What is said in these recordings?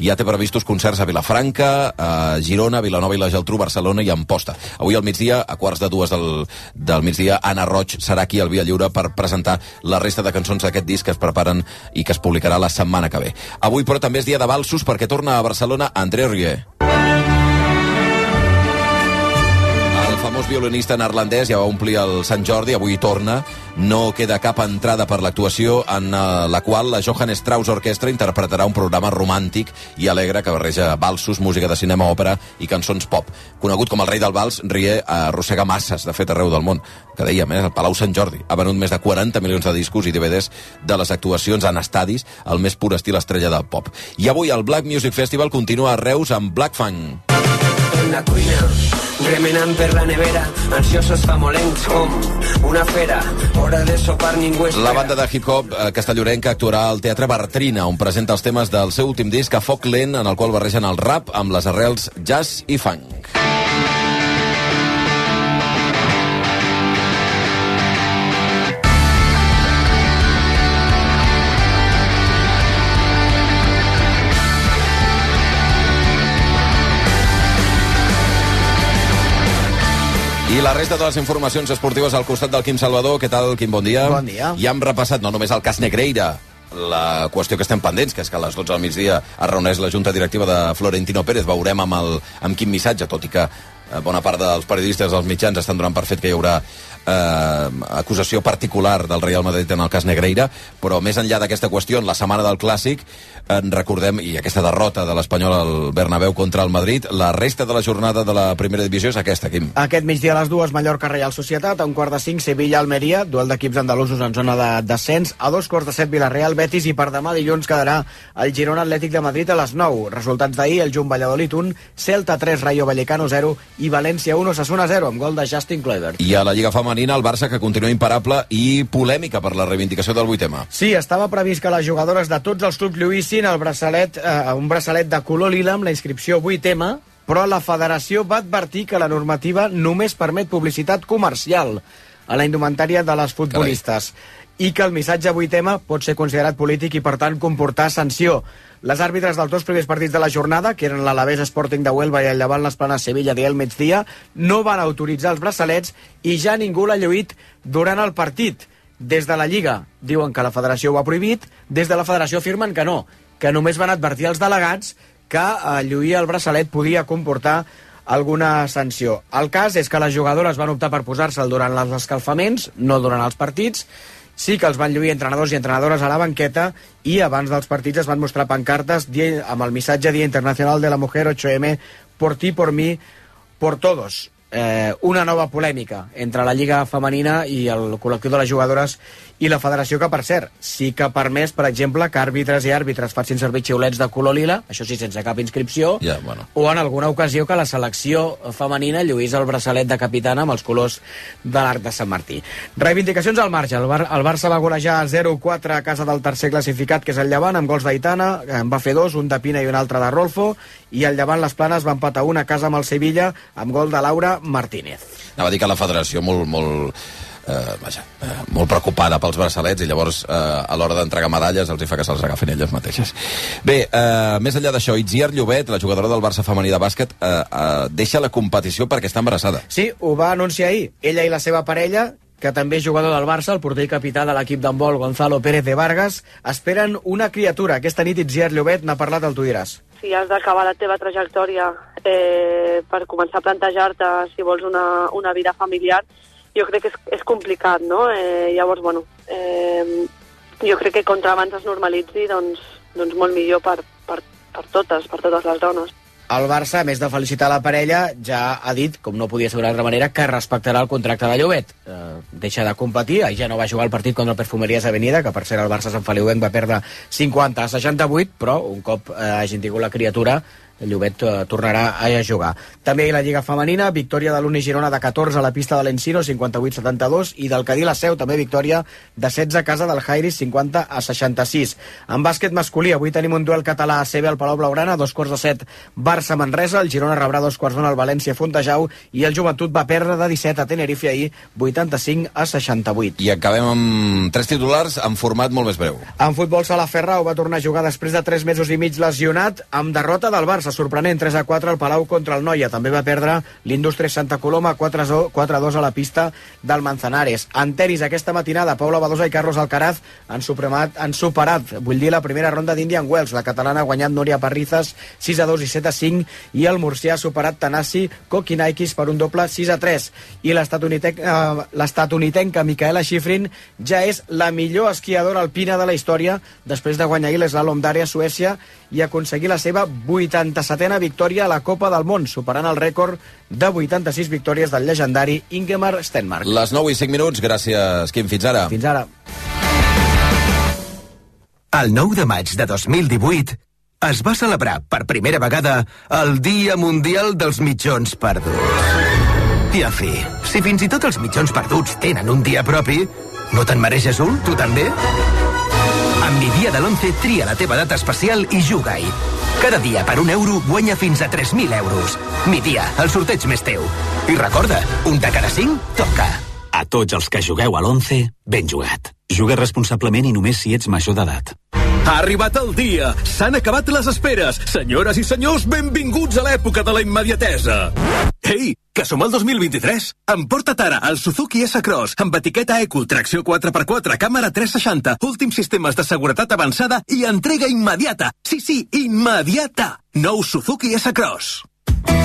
ja té previstos concerts a Vilafranca, a Girona, Vilanova i la Geltrú, Barcelona i Amposta. Avui al migdia, a quarts de dues del, del migdia, Anna Roig serà aquí al Via Lliure per presentar la resta de cançons d'aquest disc que es preparen i que es publicarà la setmana que ve. Avui, però, també és dia de valsos perquè torna a Barcelona André Rieu. Famós violinista neerlandès ja va omplir el Sant Jordi, avui torna. No queda cap entrada per l'actuació en eh, la qual la Johann Strauss Orquestra interpretarà un programa romàntic i alegre que barreja balsos, música de cinema, òpera i cançons pop. Conegut com el rei del vals, Rie arrossega masses, de fet, arreu del món. Que dèiem, eh, el Palau Sant Jordi ha venut més de 40 milions de discos i DVDs de les actuacions en estadis, el més pur estil estrella del pop. I avui el Black Music Festival continua a Reus amb Black Funk. En la cuina, remenant per la nevera, ansiosos famolencs com una fera, hora de sopar ningú espera. La banda de hip-hop eh, castellorenca actuarà al Teatre Bartrina, on presenta els temes del seu últim disc a foc lent, en el qual barregen el rap amb les arrels jazz i funk. La resta de les informacions esportives al costat del Quim Salvador. Què tal, Quim? Bon dia. Bon dia. Ja hem repassat no només el cas Negreira, la qüestió que estem pendents, que és que a les 12 del migdia es reuneix la Junta Directiva de Florentino Pérez. Veurem amb, el, amb quin missatge, tot i que eh, bona part dels periodistes dels mitjans estan donant per fet que hi haurà eh, acusació particular del Real Madrid en el cas Negreira, però més enllà d'aquesta qüestió, en la setmana del Clàssic, en recordem, i aquesta derrota de l'Espanyol al Bernabéu contra el Madrid, la resta de la jornada de la primera divisió és aquesta, Quim. Aquest migdia a les dues, Mallorca Real Societat, a un quart de cinc, Sevilla Almeria, duel d'equips andalusos en zona de descens, a dos quarts de set, Villarreal Betis, i per demà dilluns quedarà el Girona Atlètic de Madrid a les 9. Resultats d'ahir, el Jun Valladolid 1, Celta 3, Rayo Vallecano 0 i València 1, Osasuna 0, amb gol de Justin Kluivert. I a la Lliga Femenina, el Barça, que continua imparable i polèmica per la reivindicació del vuitema. Sí, estava previst que les jugadores de tots els clubs lluïssin el braçalet, eh, un braçalet de color lila amb la inscripció 8M, però la federació va advertir que la normativa només permet publicitat comercial a la indumentària de les futbolistes i que el missatge 8M pot ser considerat polític i, per tant, comportar sanció. Les àrbitres dels dos primers partits de la jornada, que eren l'Alavés Sporting de Huelva i el Llevant les Planes Sevilla d'ahir al migdia, no van autoritzar els braçalets i ja ningú l'ha lluït durant el partit. Des de la Lliga diuen que la federació ho ha prohibit, des de la federació afirmen que no, que només van advertir als delegats que eh, lluir el braçalet podia comportar alguna sanció. El cas és que les jugadores van optar per posar-se'l durant els escalfaments, no durant els partits, sí que els van lluir entrenadors i entrenadores a la banqueta i abans dels partits es van mostrar pancartes amb el missatge Dia Internacional de la Mujer 8M por ti, por mi, por todos. Eh, una nova polèmica entre la Lliga Femenina i el col·lectiu de les jugadores i la federació, que per cert, sí que ha permès, per exemple, que àrbitres i àrbitres facin servir xiulets de color lila, això sí, sense cap inscripció, Ja, bueno. o en alguna ocasió que la selecció femenina lluís el braçalet de capitana amb els colors de l'arc de Sant Martí. Reivindicacions al marge. El, Bar el Barça va golejar 0-4 a casa del tercer classificat, que és el Llevant, amb gols d'Aitana, en va fer dos, un de Pina i un altre de Rolfo, i el Llevant les Planes va empatar un a casa amb el Sevilla, amb gol de Laura Martínez. Anava a dir que la federació molt, molt, eh, vaja, eh, molt preocupada pels braçalets i llavors eh, a l'hora d'entregar medalles els hi fa que se'ls agafin elles mateixes. Bé, eh, més enllà d'això, Itziar Llobet, la jugadora del Barça femení de bàsquet, eh, eh, deixa la competició perquè està embarassada. Sí, ho va anunciar ahir. Ella i la seva parella, que també és jugador del Barça, el porter i capità de l'equip d'handbol Gonzalo Pérez de Vargas, esperen una criatura. Aquesta nit Itziar Llobet n'ha parlat al Tu diràs. si has d'acabar la teva trajectòria eh, per començar a plantejar-te si vols una, una vida familiar, jo crec que és, és complicat, no? Eh, llavors, bueno, eh, jo crec que contra abans es normalitzi, doncs, doncs molt millor per, per, per totes, per totes les dones. El Barça, a més de felicitar la parella, ja ha dit, com no podia ser d'altra manera, que respectarà el contracte de Llobet. Eh, deixa de competir, ahir ja no va jugar el partit contra el Perfumeries Avenida, que per cert el Barça Sant Feliuenc va perdre 50 a 68, però un cop eh, hagin tingut la criatura el Llobet eh, tornarà a jugar. També hi la Lliga Femenina, victòria de l'Uni Girona de 14 a la pista de l'Encino, 58-72, i del Cadí la Seu, també victòria de 16 a casa del Jairis, 50 a 66. En bàsquet masculí, avui tenim un duel català a CB al Palau Blaugrana, dos quarts de set Barça-Manresa, el Girona rebrà dos quarts d'una al València Fontejau i el Joventut va perdre de 17 a Tenerife ahir, 85 a 68. I acabem amb tres titulars en format molt més breu. En futbol, Sala Ferrau va tornar a jugar després de 3 mesos i mig lesionat amb derrota del Barça, sorprenent 3 a 4 al Palau contra el Noia. També va perdre l'Indústria Santa Coloma 4 a 2 a la pista del Manzanares. En tenis, aquesta matinada, Paula Badosa i Carlos Alcaraz han, supremat, han superat, vull dir, la primera ronda d'Indian Wells. La catalana ha guanyat Núria Parrizas 6 a 2 i 7 a 5 i el murcià ha superat Tanasi Kokinaikis per un doble 6 a 3. I eh, l'estatunidenca Micaela Schifrin ja és la millor esquiadora alpina de la història després de guanyar ahir l'eslalom d'àrea Suècia i aconseguir la seva 87a victòria a la Copa del Món, superant el rècord de 86 victòries del legendari Ingemar Stenmark. Les 9 i 5 minuts, gràcies, Quim. Fins ara. Fins ara. El 9 de maig de 2018 es va celebrar per primera vegada el Dia Mundial dels Mitjons Perduts. I en fi, si fins i tot els mitjons perduts tenen un dia propi, no te'n mereixes un, tu també? Amb mi dia de l'11 tria la teva data especial i juga-hi. Cada dia per un euro guanya fins a 3.000 euros. Mi dia, el sorteig més teu. I recorda, un de cada cinc toca. A tots els que jugueu a l'11, ben jugat. Juga responsablement i només si ets major d'edat. Ha arribat el dia! S'han acabat les esperes! Senyores i senyors, benvinguts a l'època de la immediatesa! Ei, que som al 2023! Emporta't ara el Suzuki S-Cross amb etiqueta Eco, tracció 4x4, càmera 360, últims sistemes de seguretat avançada i entrega immediata! Sí, sí, immediata! Nou Suzuki S-Cross!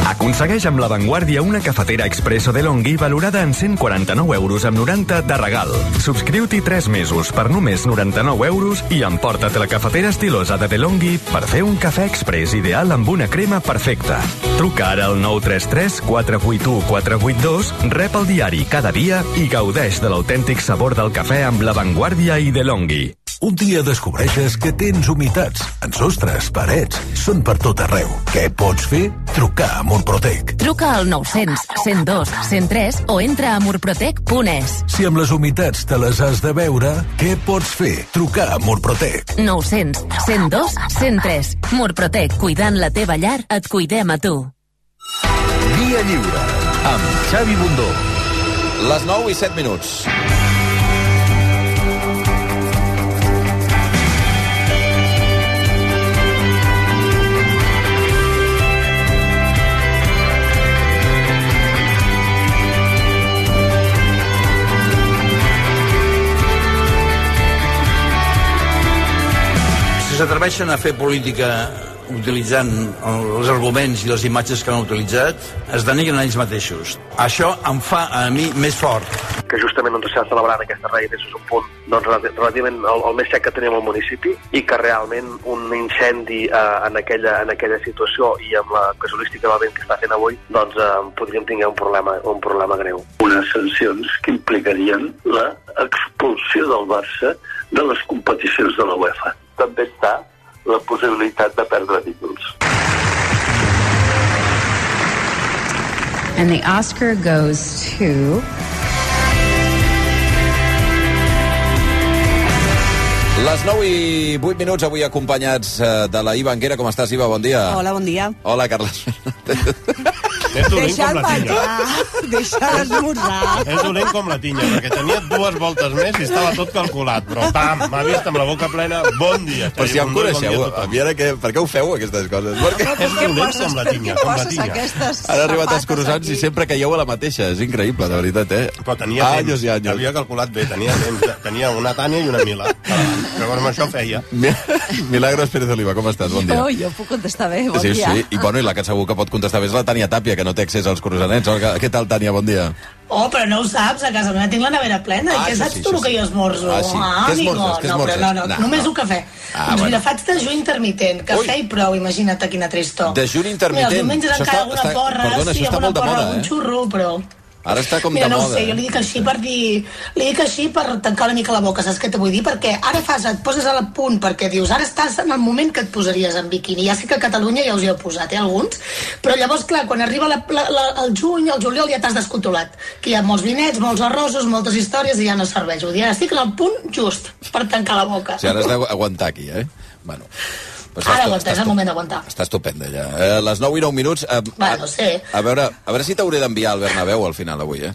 Aconsegueix amb La Vanguardia una cafetera expresso de Longhi valorada en 149 euros amb 90 de regal. Subscriu-t'hi 3 mesos per només 99 euros i emporta't la cafetera estilosa de DeLonghi per fer un cafè express ideal amb una crema perfecta. Truca ara al 933 481 482, rep el diari cada dia i gaudeix de l'autèntic sabor del cafè amb La Vanguardia i DeLonghi. Un dia descobreixes que tens humitats en sostres, parets, són per tot arreu. Què pots fer? Trucar a Murprotec. Truca al 900 102 103 o entra a murprotec.es. Si amb les humitats te les has de veure, què pots fer? Trucar a Murprotec. 900 102 103. Murprotec, cuidant la teva llar, et cuidem a tu. Via Lliure, amb Xavi Bundó. Les 9 i 7 minuts. S'atreveixen a fer política utilitzant els arguments i les imatges que han utilitzat, es denigren ells mateixos. Això em fa a mi més fort. Que justament doncs, s'ha celebrat aquesta reina és un punt doncs, relativament el, el més sec que tenim al municipi i que realment un incendi eh, en, aquella, en aquella situació i amb la casuística del vent que està fent avui, doncs eh, podríem tenir un problema, un problema greu. Unes sancions que implicarien la expulsió del Barça de les competicions de la UEFA. També està la possibilitat de perdre títols. And the Oscar goes to... Les 9 i 8 minuts avui acompanyats eh, de la Iva Anguera. Com estàs, Iva? Bon dia. Hola, bon dia. Hola, Carles. És dolent Deixa com la tinya. menjar, deixa l'esmorzar. És dolent com la tinya, perquè tenia dues voltes més i estava tot calculat. Però, pam, m'ha vist amb la boca plena. Bon dia, Però si ja em bon coneixeu, dia a mi ara què, per què ho feu, aquestes coses? Per què? És dolent com la tinya, com la tinya. Ara ha arribat els croissants i sempre caieu a la mateixa. És increïble, de veritat, eh? Però tenia anys temps, i anys. havia calculat bé, tenia temps. Tenia una Tània i una Mila. Llavors amb això feia. Milagros Pérez Oliva, com estàs? Bon dia. Oh, jo puc contestar bé, bon sí, dia. sí, i bueno, i la que segur que pot contestar bé és la Tània Tàpia, que no té accés als croissanets. Oh, Què tal, Tània? Bon dia. Oh, però no ho saps, a casa meva tinc la nevera plena. Ah, I què saps sí, tu el que sí. jo esmorzo? Ah, sí. Què amigo. esmorzes? Què no, esmorzes? no, no, No, només no. un cafè. Ah, doncs bueno. mira, faig dejú intermitent, cafè i prou, imagina't quina tristor. Dejú intermitent. Mira, els diumenges encara alguna està- porra, perdona, sí, alguna molt de porra, moda, algun eh? xurro, però... Ara està com Mira, de no moda. sé, jo eh? li dic així per dir... Li dic així per tancar una mica la boca, saps què t'ho vull dir? Perquè ara fas, et poses a la punt, perquè dius, ara estàs en el moment que et posaries en biquini. Ja sé que a Catalunya ja us hi heu posat, eh, alguns, però llavors, clar, quan arriba la, la, la, el juny, el juliol, ja t'has descontrolat. Que hi ha molts vinets, molts arrossos, moltes històries i ja no serveix. Vull dir, ara estic en el punt just per tancar la boca. O sigui, ara has d'aguantar aquí, eh? Bueno. Però Ara estàs- aguanta, és el moment d'aguantar. Està estupenda, ja. Eh, les 9 i 9 minuts... Eh, Va, no sé. a, veure, a veure si t'hauré d'enviar al Bernabéu al final avui, eh?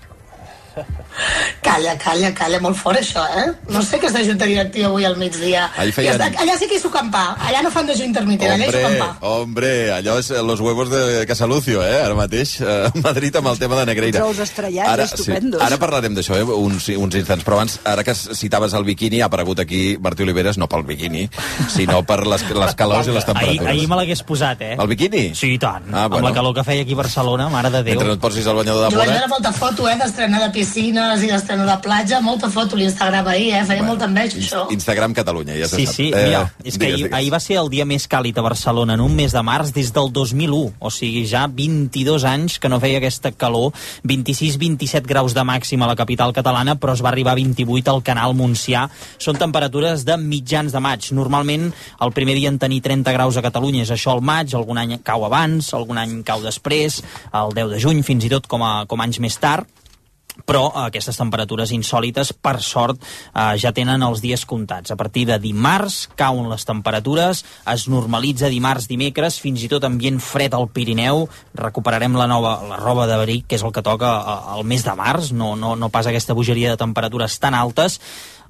Calla, calla, calla, molt fort això, eh? No sé què és de junta directiva avui al migdia. Ahir feien- està- allà sí que hi sucampar, allà no fan de juny intermitent, allà hi Hombre, sucampar. hombre, allò és los huevos de Casalucio, eh? Ara mateix, eh, a Madrid amb el tema de Negreira. Ous estrellats ara, estupendos. ara parlarem d'això, eh? Uns, uns instants. Però abans, ara que citaves el biquini, ha aparegut aquí Martí Oliveres, no pel biquini, sinó per les, les calors i les Ahir, temperatures. ahir me l'hagués posat, eh? El biquini? Sí, i tant. Ah, Amb bueno. la calor que feia aquí a Barcelona, mare de Déu. Mentre no et posis el banyador de Joan, moret. era molta foto, eh, d'estrenar de piscines i d'estrenar de platja, molta foto a l'Instagram ahir, eh, feia molta enveja, això. Instagram Catalunya, ja se Sí, sap. sí, Eh, mira, és que digues, ahir, digues. ahir va ser el dia més càlid a Barcelona en un mes de març des del 2001, o sigui, ja 22 anys que no feia aquesta calor, 26-27 graus de màxima a la capital catalana, però es va arribar a 28 al canal Montsià. Són temperatures de mitjans de maig. Normalment el primer dia en tenir 30 graus a Catalunya és això al maig, algun any cau abans, algun any cau després, el 10 de juny, fins i tot com, a, com anys més tard, però eh, aquestes temperatures insòlites, per sort, eh, ja tenen els dies comptats. A partir de dimarts cauen les temperatures, es normalitza dimarts, dimecres, fins i tot ambient fred al Pirineu, recuperarem la nova la roba d'abric, que és el que toca eh, al mes de març, no, no, no pas aquesta bogeria de temperatures tan altes,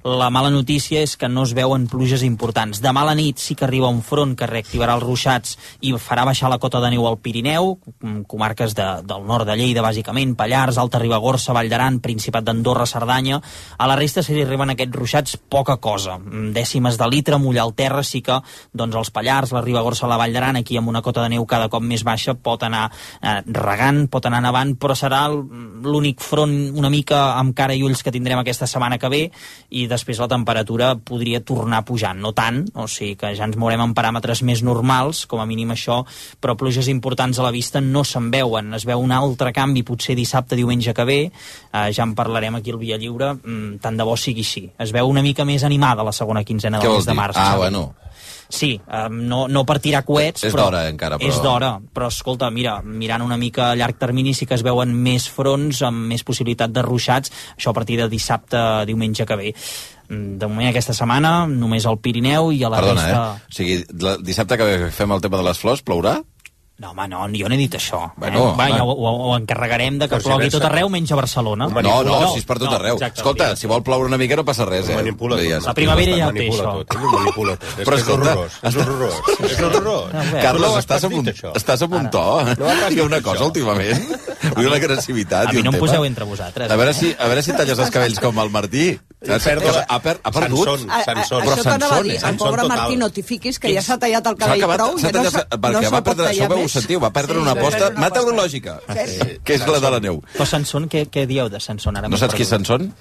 la mala notícia és que no es veuen pluges importants. Demà a la nit sí que arriba un front que reactivarà els ruixats i farà baixar la cota de neu al Pirineu, comarques de, del nord de Lleida, bàsicament, Pallars, Alta Ribagorça, Vall d'Aran, Principat d'Andorra, Cerdanya. A la resta se li arriben aquests ruixats poca cosa. Mm, Dècimes de litre, mullar el terra, sí que doncs, els Pallars, la Ribagorça, la Vall d'Aran, aquí amb una cota de neu cada cop més baixa, pot anar eh, regant, pot anar nevant, però serà l'únic front una mica amb cara i ulls que tindrem aquesta setmana que ve i després la temperatura podria tornar pujant, no tant, o sigui que ja ens mourem en paràmetres més normals, com a mínim això, però pluges importants a la vista no se'n veuen, es veu un altre canvi potser dissabte, diumenge que ve, eh, ja en parlarem aquí al Via Lliure, mm, tant de bo sigui així. Es veu una mica més animada la segona quinzena del mes de març. Ah, bueno. Sí, eh, no, no per tirar coets, És però... d'hora, encara, però- És d'hora, però escolta, mira, mirant una mica a llarg termini sí que es veuen més fronts amb més possibilitat de ruixats, això a partir de dissabte, diumenge que ve. Mm, De moment aquesta setmana només al Pirineu i a la Perdona, resta... eh? O sigui, la, dissabte que fem el tema de les flors, plourà? No, home, no, jo no he dit això. Bueno, eh? Va, home. ja ho, ho, ho encarregarem de que Però si plogui tot arreu menys a Barcelona. No, no, si és per tot arreu. exacte, Escolta, si vol ploure una mica no passa res, eh? Manipula tot. La primavera ja ho té, això. tot, manipula tot. És Però és escolta, horrorós, és horrorós. És horrorós. No estàs amb un, estàs amb un to. No Hi ha una cosa últimament. Vull una agressivitat A mi no em poseu entre vosaltres. A veure eh? si, a veure si talles els cabells com el Martí. Ha, per, ha perdut. A, Sanson. Però això t'anava a dir, Sanson, el pobre. Martí, no t'hi fiquis, que ja s'ha tallat el cabell prou, s'ha no, tallat, perquè no va perdre, això veu. Sentiu, va perdre Sí, una aposta una meteorològica, Sí. que és la de la neu. Però Sanson, què, què dieu de Sanson? Ara No saps qui és. Sanson?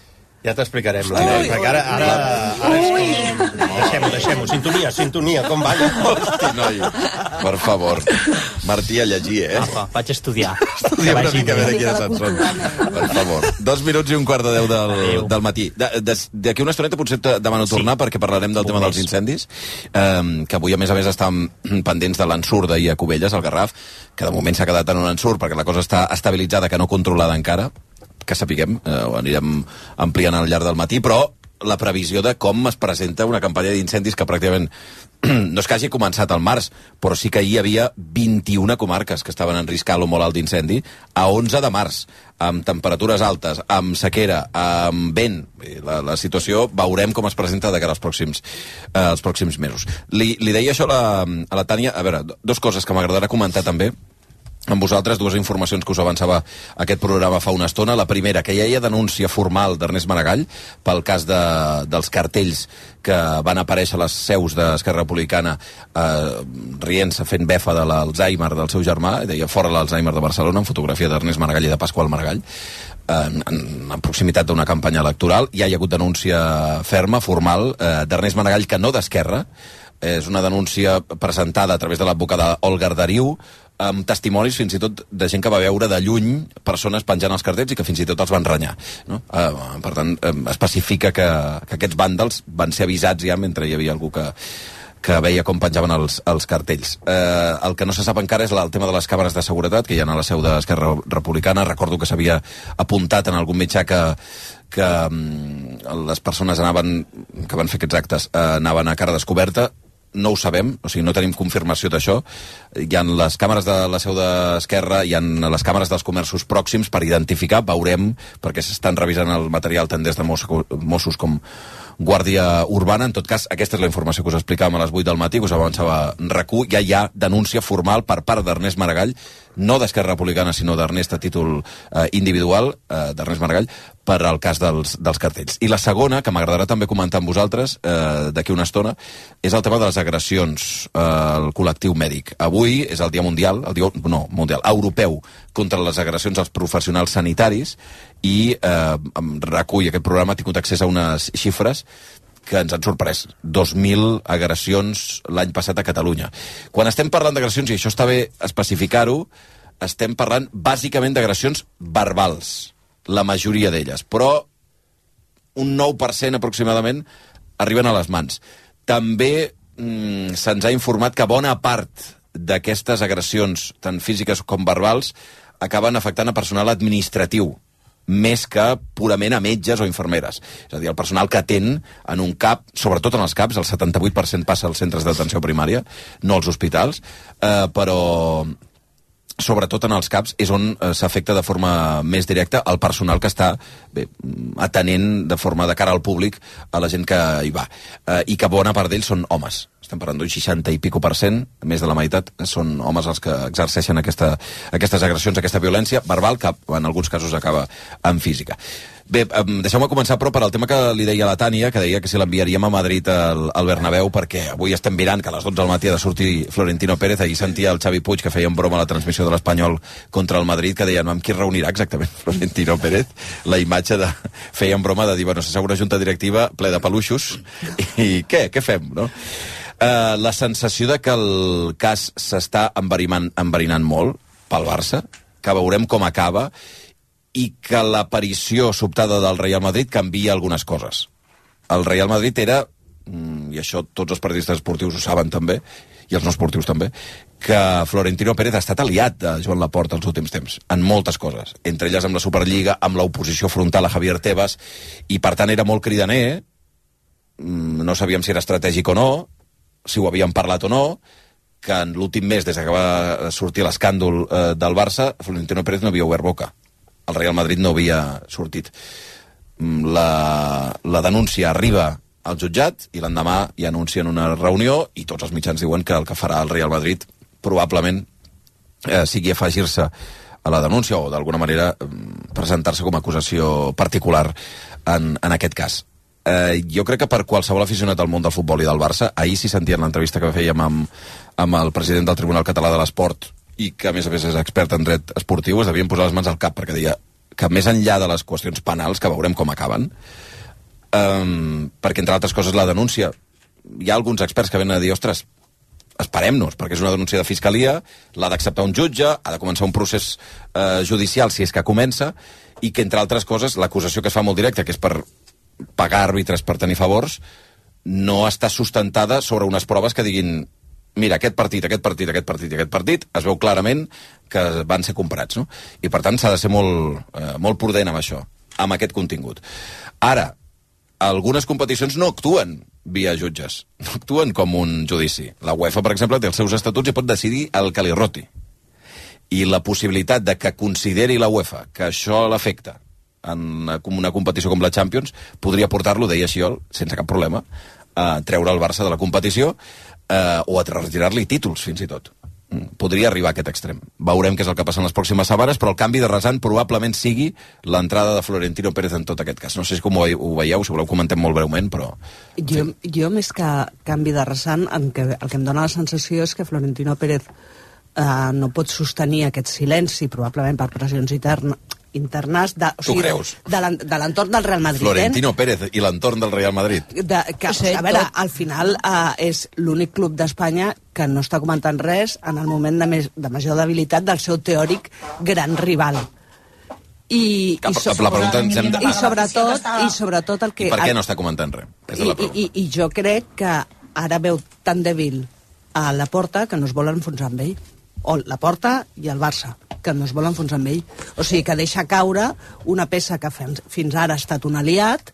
Ja t'explicarem, perquè ara... ara, ara com... Deixem-ho, deixem-ho. Sintonia, sintonia, com balla. Hosti, noi, per favor. Martí, a llegir, eh? Apa, vaig estudiar. Estudia una mica bé. de qui era Sanson. Per favor. Dos minuts i un quart de deu del, del matí. D'aquí una estoneta potser te demano Sí. tornar perquè parlarem del tema Bombers. dels incendis, eh, que avui a més a més estàvem pendents de l'ensurt d'ahir a Cubelles, al Garraf, que de moment s'ha quedat en un ensurt perquè la cosa està estabilitzada, que no controlada encara, que sapiguem, eh, ho anirem ampliant al llarg del matí, però la previsió de com es presenta una campanya d'incendis que pràcticament no és que hagi començat al març, però sí que hi havia 21 comarques que estaven en risc alt o molt alt d'incendi a 11 de març, amb temperatures altes, amb sequera, amb vent. Bé, La, la situació veurem com es presenta de cara als pròxims, eh, als pròxims mesos. Li, li deia això a la, a la Tània, a veure, dos coses que m'agradarà comentar també, amb vosaltres dues informacions que us avançava aquest programa fa una estona. La primera, que ja hi ha denúncia formal d'Ernest Maragall pel cas de, dels cartells que van aparèixer a les seus d'Esquerra Republicana eh, rient-se, fent befa de l'Alzheimer del seu germà, deia fora l'Alzheimer de Barcelona, amb fotografia d'Ernest Maragall i de Pasqual Maragall, en, en, en proximitat d'una campanya electoral. Ja hi ha hagut denúncia ferma, formal, eh, d'Ernest Maragall, que no d'Esquerra, és una denúncia presentada a través de l'advocada Olga Arderiu, amb testimonis fins i tot de gent que va veure de lluny persones penjant els cartells i que fins i tot els van renyar. No? Eh, per tant, eh, especifica que, que aquests vàndals van ser avisats ja mentre hi havia algú que, que veia com penjaven els, els cartells. Eh, el que no se sap encara és el tema de les càmeres de seguretat que hi ha a la seu d'Esquerra Republicana. Recordo que s'havia apuntat en algun mitjà que, que mm, les persones anaven, que van fer aquests actes eh, anaven a cara descoberta no ho sabem, o sigui, no tenim confirmació d'això. Hi ha les càmeres de la seu d'Esquerra, hi ha les càmeres dels comerços pròxims per identificar, veurem, perquè s'estan revisant el material tant des de Mossos com, Guàrdia Urbana. En tot cas, aquesta és la informació que us explicàvem a les 8 del matí, que us avançava RAC1. Ja hi ha denúncia formal per part d'Ernest Maragall, no d'Esquerra Republicana, sinó d'Ernest a títol eh, individual, eh, d'Ernest Maragall, per al cas dels, dels cartells. I la segona, que m'agradarà també comentar amb vosaltres eh, d'aquí una estona, és el tema de les agressions eh, al col·lectiu mèdic. Avui és el Dia Mundial, el dia, no, Mundial, Europeu, contra les agressions als professionals sanitaris, i eh, recull aquest programa ha tingut accés a unes xifres que ens han sorprès. 2.000 agressions l'any passat a Catalunya. Quan estem parlant d'agressions, i això està bé especificar-ho, estem parlant bàsicament d'agressions verbals, la majoria d'elles, però un 9% aproximadament arriben a les mans. També mm, se'ns ha informat que bona part d'aquestes agressions, tant físiques com verbals, acaben afectant a personal administratiu, més que purament a metges o infermeres. És a dir, el personal que atén en un CAP, sobretot en els CAPs, el 78% passa als centres d'atenció primària, no als hospitals, eh, però sobretot en els CAPs, és on eh, s'afecta de forma més directa el personal que està bé, atenent de forma de cara al públic a la gent que hi va. Eh, I que bona part d'ells són homes estem parlant d'un 60 i pico per cent, més de la meitat són homes els que exerceixen aquesta, aquestes agressions, aquesta violència verbal, que en alguns casos acaba en física. Bé, deixeu-me començar, però, per al tema que li deia la Tània, que deia que si l'enviaríem a Madrid al, al Bernabéu, perquè avui estem mirant que a les 12 del matí ha de sortir Florentino Pérez, ahir sentia el Xavi Puig que feia en broma a la transmissió de l'Espanyol contra el Madrid, que deia, no, amb qui reunirà exactament Florentino Pérez? La imatge de... feia en broma de dir, bueno, s'assegura junta directiva ple de peluixos, i què? Què fem, no? Uh, la sensació de que el cas s'està enverinant, enverinant molt pel Barça, que veurem com acaba, i que l'aparició sobtada del Real Madrid canvia algunes coses. El Real Madrid era, mm, i això tots els periodistes esportius ho saben també, i els no esportius també, que Florentino Pérez ha estat aliat de Joan Laporta els últims temps, en moltes coses, entre elles amb la Superliga, amb l'oposició frontal a Javier Tebas, i per tant era molt cridaner, mm, no sabíem si era estratègic o no, si ho havien parlat o no, que en l'últim mes, des que va sortir l'escàndol eh, del Barça, Florentino Pérez no havia obert boca. El Real Madrid no havia sortit. Mm, la, la denúncia arriba al jutjat i l'endemà hi anuncien una reunió i tots els mitjans diuen que el que farà el Real Madrid probablement eh, sigui afegir-se a la denúncia o d'alguna manera mm, presentar-se com a acusació particular en, en aquest cas eh, jo crec que per qualsevol aficionat al món del futbol i del Barça, ahir si sentien l'entrevista que fèiem amb, amb el president del Tribunal Català de l'Esport i que a més a més és expert en dret esportiu, es devien posar les mans al cap perquè deia que més enllà de les qüestions penals, que veurem com acaben, um, perquè entre altres coses la denúncia, hi ha alguns experts que venen a dir, ostres, esperem-nos, perquè és una denúncia de fiscalia, l'ha d'acceptar un jutge, ha de començar un procés eh, judicial si és que comença, i que, entre altres coses, l'acusació que es fa molt directa, que és per pagar àrbitres per tenir favors no està sustentada sobre unes proves que diguin mira, aquest partit, aquest partit, aquest partit i aquest partit, es veu clarament que van ser comprats, no? I per tant s'ha de ser molt, eh, molt prudent amb això, amb aquest contingut. Ara, algunes competicions no actuen via jutges, no actuen com un judici. La UEFA, per exemple, té els seus estatuts i pot decidir el que li roti. I la possibilitat de que consideri la UEFA que això l'afecta en una competició com la Champions, podria portar-lo, deia Xiol, sense cap problema, a treure el Barça de la competició eh, o a retirar-li títols, fins i tot. Mm, podria arribar a aquest extrem. Veurem què és el que passa en les pròximes setmanes, però el canvi de rasant probablement sigui l'entrada de Florentino Pérez en tot aquest cas. No sé si com ho veieu, si voleu comentem molt breument, però... Jo, jo més que canvi de rasant, el que, el que em dóna la sensació és que Florentino Pérez eh, no pot sostenir aquest silenci, probablement per pressions internes, internes de, o sigui, creus? de l'en- de l'entorn del Real Madrid. eh? Florentino Pérez i l'entorn del Real Madrid. de, que, Sí, a veure, tot. al final eh, és l'únic club d'Espanya que no està comentant res en el moment de, més, de major debilitat del seu teòric gran rival. I, i, so, la pregunta ens hem de... i sobretot, i sobretot el que... I per què no està comentant res? Aquesta és la I, pregunta. i, I jo crec que ara veu tan dèbil a la porta que no es vol enfonsar amb ell. O la porta i el Barça, que no es vol enfonsar amb ell. O sigui, que deixa caure una peça que fins, ara ha estat un aliat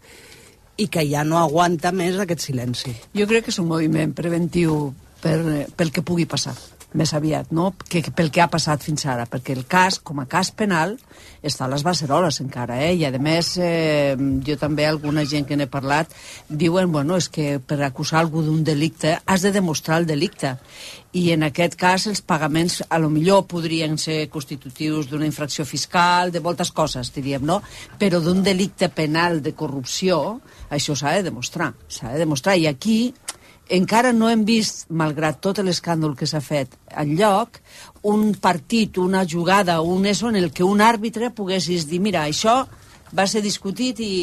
i que ja no aguanta més aquest silenci. Jo crec que és un moviment preventiu per, pel que pugui passar més aviat, no? que, que pel que ha passat fins ara, perquè el cas, com a cas penal, està a les baceroles encara, eh? i a més, eh, jo també, alguna gent que n'he parlat, diuen, bueno, és que per acusar algú d'un delicte has de demostrar el delicte, i en aquest cas els pagaments a lo millor podrien ser constitutius d'una infracció fiscal, de moltes coses, diríem, no? Però d'un delicte penal de corrupció, això s'ha de demostrar, s'ha de demostrar, i aquí encara no hem vist, malgrat tot l'escàndol que s'ha fet en lloc, un partit, una jugada, un eso en el que un àrbitre poguessis dir, mira, això va ser discutit i...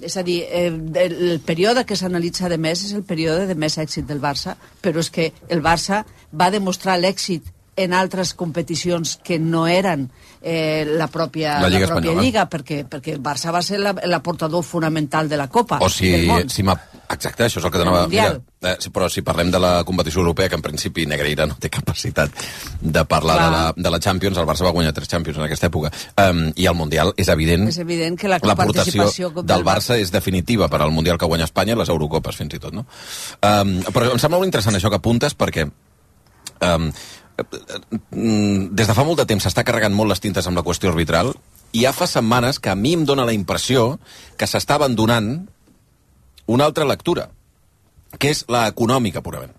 És a dir, eh, el, període que s'analitza de més és el període de més èxit del Barça, però és que el Barça va demostrar l'èxit en altres competicions que no eren eh, la pròpia, La Lliga la pròpia Espanyola. Lliga, perquè, perquè el Barça va ser la- l'aportador fonamental de la Copa O si, si. Exacte, això és el que. Mundial. Mira, eh, sí, però si parlem de la competició europea, que en principi Negreira no té capacitat de parlar de la, de la Champions, el Barça va guanyar tres Champions en aquesta època. Um, I el Mundial és evident... És evident que la participació del Barça és definitiva per al Mundial que guanya Espanya i les Eurocopes, fins i tot, no? Um, però em sembla molt interessant això que apuntes, perquè um, des de fa molt de temps s'està carregant molt les tintes amb la qüestió arbitral i ja fa setmanes que a mi em dóna la impressió que s'està abandonant una altra lectura, que és la econòmica, purament.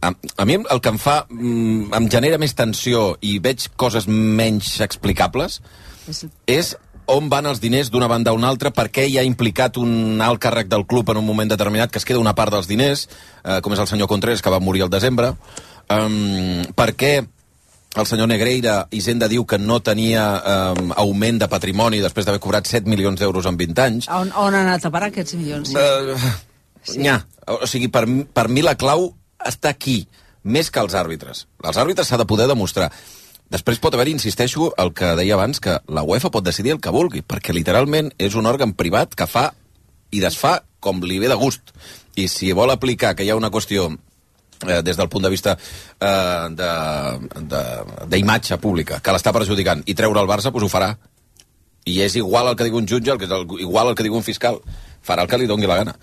A, a mi el que em fa... mm, em genera més tensió i veig coses menys explicables és on van els diners d'una banda a una altra, per què hi ha implicat un alt càrrec del club en un moment determinat que es queda una part dels diners, eh, com és el senyor Contreras, que va morir al desembre, um, per què el senyor Negreira, Hisenda diu que no tenia um, augment de patrimoni després d'haver cobrat 7 milions d'euros en 20 anys. On, on han anat a parar aquests milions? Sí. Uh, sí. Nya. O sigui, per, per mi la clau està aquí, més que els àrbitres. Els àrbitres s'ha de poder demostrar. Després pot haver, insisteixo, el que deia abans, que la UEFA pot decidir el que vulgui, perquè literalment és un òrgan privat que fa i desfà com li ve de gust. I si vol aplicar que hi ha una qüestió eh, des del punt de vista eh, d'imatge pública que l'està perjudicant i treure el Barça, doncs ho farà. I és igual el que digui un jutge, el que el, igual el que digui un fiscal. Farà el que li doni la gana.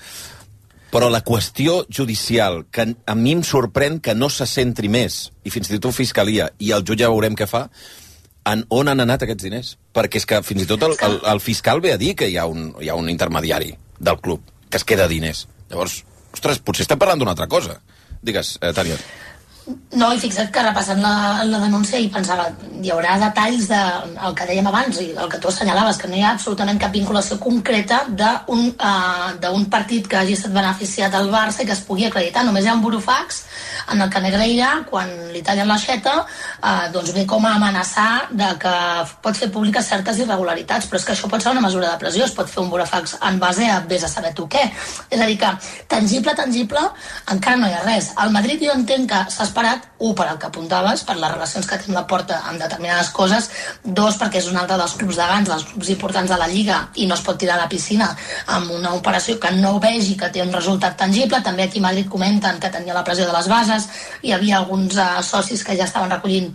Però la qüestió judicial, que a mi em sorprèn que no se centri més, i fins i tot Fiscalia, i el jutge veurem què fa, en on han anat aquests diners. Perquè és que fins i tot el, el, el fiscal ve a dir que hi ha, un, hi ha un intermediari del club que es queda diners. Llavors, ostres, potser estem parlant d'una altra cosa. Digues, eh, Tània. No, i fixa't que repassant la, la denúncia i pensava, hi haurà detalls de, el que dèiem abans i el que tu assenyalaves, que no hi ha absolutament cap vinculació concreta d'un uh, partit que hagi estat beneficiat del Barça i que es pugui acreditar. Només hi ha un burofax en el que Negreira, quan li tallen l'aixeta, uh, doncs ve com a amenaçar de que pot fer públiques certes irregularitats, però és que això pot ser una mesura de pressió, es pot fer un burofax en base a vés a saber tu què. És a dir, que tangible, tangible, encara no hi ha res. Al Madrid jo entenc que s'ha esperat, un, per el que apuntaves, per les relacions que té la porta amb determinades coses, dos, perquè és un altre dels clubs de grans, dels clubs importants de la Lliga, i no es pot tirar a la piscina amb una operació que no vegi que té un resultat tangible. També aquí a Madrid comenten que tenia la pressió de les bases, hi havia alguns uh, socis que ja estaven recollint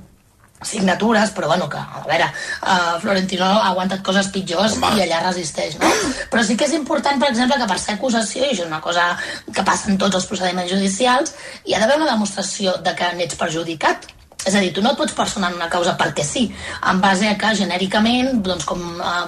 signatures, però bueno, que, a veure, uh, Florentino ha aguantat coses pitjors Home. i allà resisteix, no? Però sí que és important, per exemple, que per ser acusació, i això és una cosa que passa en tots els procediments judicials, hi ha d'haver una demostració de que n'ets perjudicat. És a dir, tu no et pots personar en una causa perquè sí, en base a que genèricament, doncs, com uh,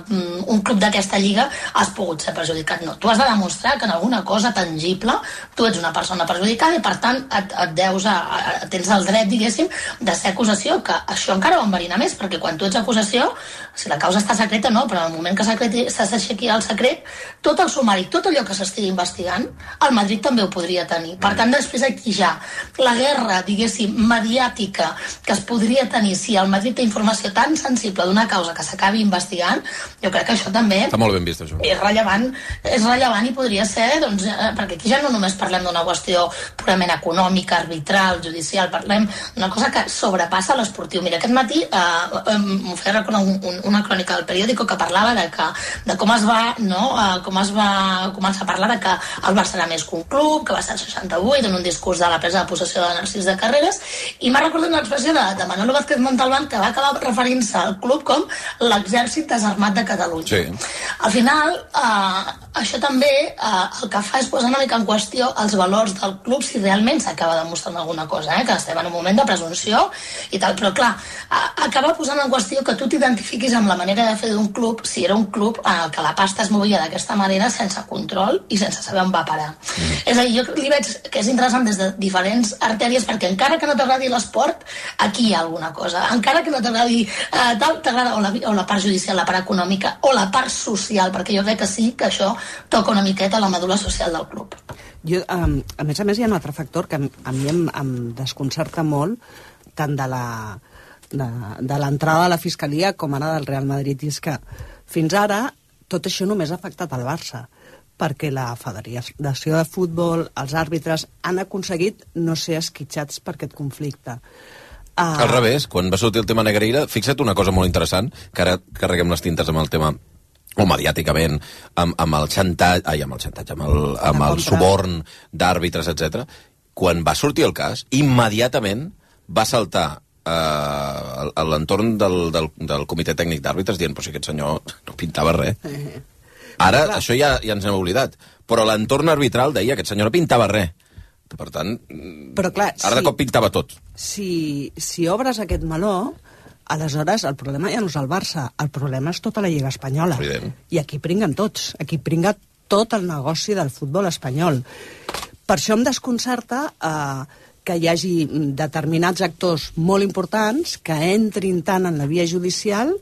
un club d'aquesta lliga, has pogut ser perjudicat. No, tu has de demostrar que en alguna cosa tangible tu ets una persona perjudicada i, per tant, et, et deus a, a, tens el dret, diguéssim, de ser acusació, que això encara ho enverina més, perquè quan tu ets acusació, si la causa està secreta, no, però en el moment que s'aixequi s'aixequi el secret, tot el sumari, tot allò que s'estigui investigant, el Madrid també ho podria tenir. Per tant, després aquí ja, la guerra, diguéssim, mediàtica, que es podria tenir si el Madrid té informació tan sensible d'una causa que s'acabi investigant, jo crec que això també Està molt ben vist, això. és rellevant, és rellevant i podria ser, doncs, eh, perquè aquí ja no només parlem d'una qüestió purament econòmica, arbitral, judicial, parlem d'una cosa que sobrepassa l'esportiu. Mira, aquest matí eh, eh, m'ho feia recordar un, un, una crònica del periòdico que parlava de, que, de com es va, no, eh, com es va començar a parlar de que el Barça era més que un club, que va ser el 68, en un discurs de la presa de possessió de Narcís de Carreras, i m'ha recordat una expressió de, de Manolo Vázquez Montalbán que va acabar referint-se al club com l'exèrcit desarmat de Catalunya. Sí. Al final, eh, això també eh, el que fa és posar una mica en qüestió els valors del club si realment s'acaba demostrant alguna cosa, eh? que estem en un moment de presumpció i tal, però clar, eh, acaba posant en qüestió que tu t'identifiquis amb la manera de fer d'un club si era un club en el que la pasta es movia d'aquesta manera sense control i sense saber on va parar. Mm. És a dir, jo li veig que és interessant des de diferents artèries perquè encara que no t'agradi l'esport, aquí hi ha alguna cosa. Encara que no t'agradi eh, tal, t'agrada o, la, o la part judicial, la part econòmica o la part social, perquè jo crec que sí que això toca una miqueta la medula social del club. Jo, um, a més a més, hi ha un altre factor que a mi em, em desconcerta molt, tant de la de, de l'entrada de la Fiscalia com ara del Real Madrid, i és que fins ara tot això només ha afectat al Barça perquè la Federació de Futbol, els àrbitres, han aconseguit no ser esquitxats per aquest conflicte. Uh... Al revés, quan va sortir el tema Negreira, fixa't una cosa molt interessant, que ara carreguem les tintes amb el tema o mediàticament, amb, amb el xantatge, ai, amb el xantatge, amb el, amb el suborn d'àrbitres, etc. Quan va sortir el cas, immediatament va saltar eh, a l'entorn del, del, del comitè tècnic d'àrbitres dient, però si aquest senyor no pintava res. Ara, Clar. això ja, ja ens n'hem oblidat. Però l'entorn arbitral deia que aquest senyor no pintava res. Per tant, Però clar, ara de cop pintava tot. si, si obres aquest meló, aleshores el problema ja no és el Barça, el problema és tota la Lliga Espanyola. Evident. I aquí pringuen tots, aquí pringa tot el negoci del futbol espanyol. Per això em desconcerta eh, que hi hagi determinats actors molt importants que entrin tant en la via judicial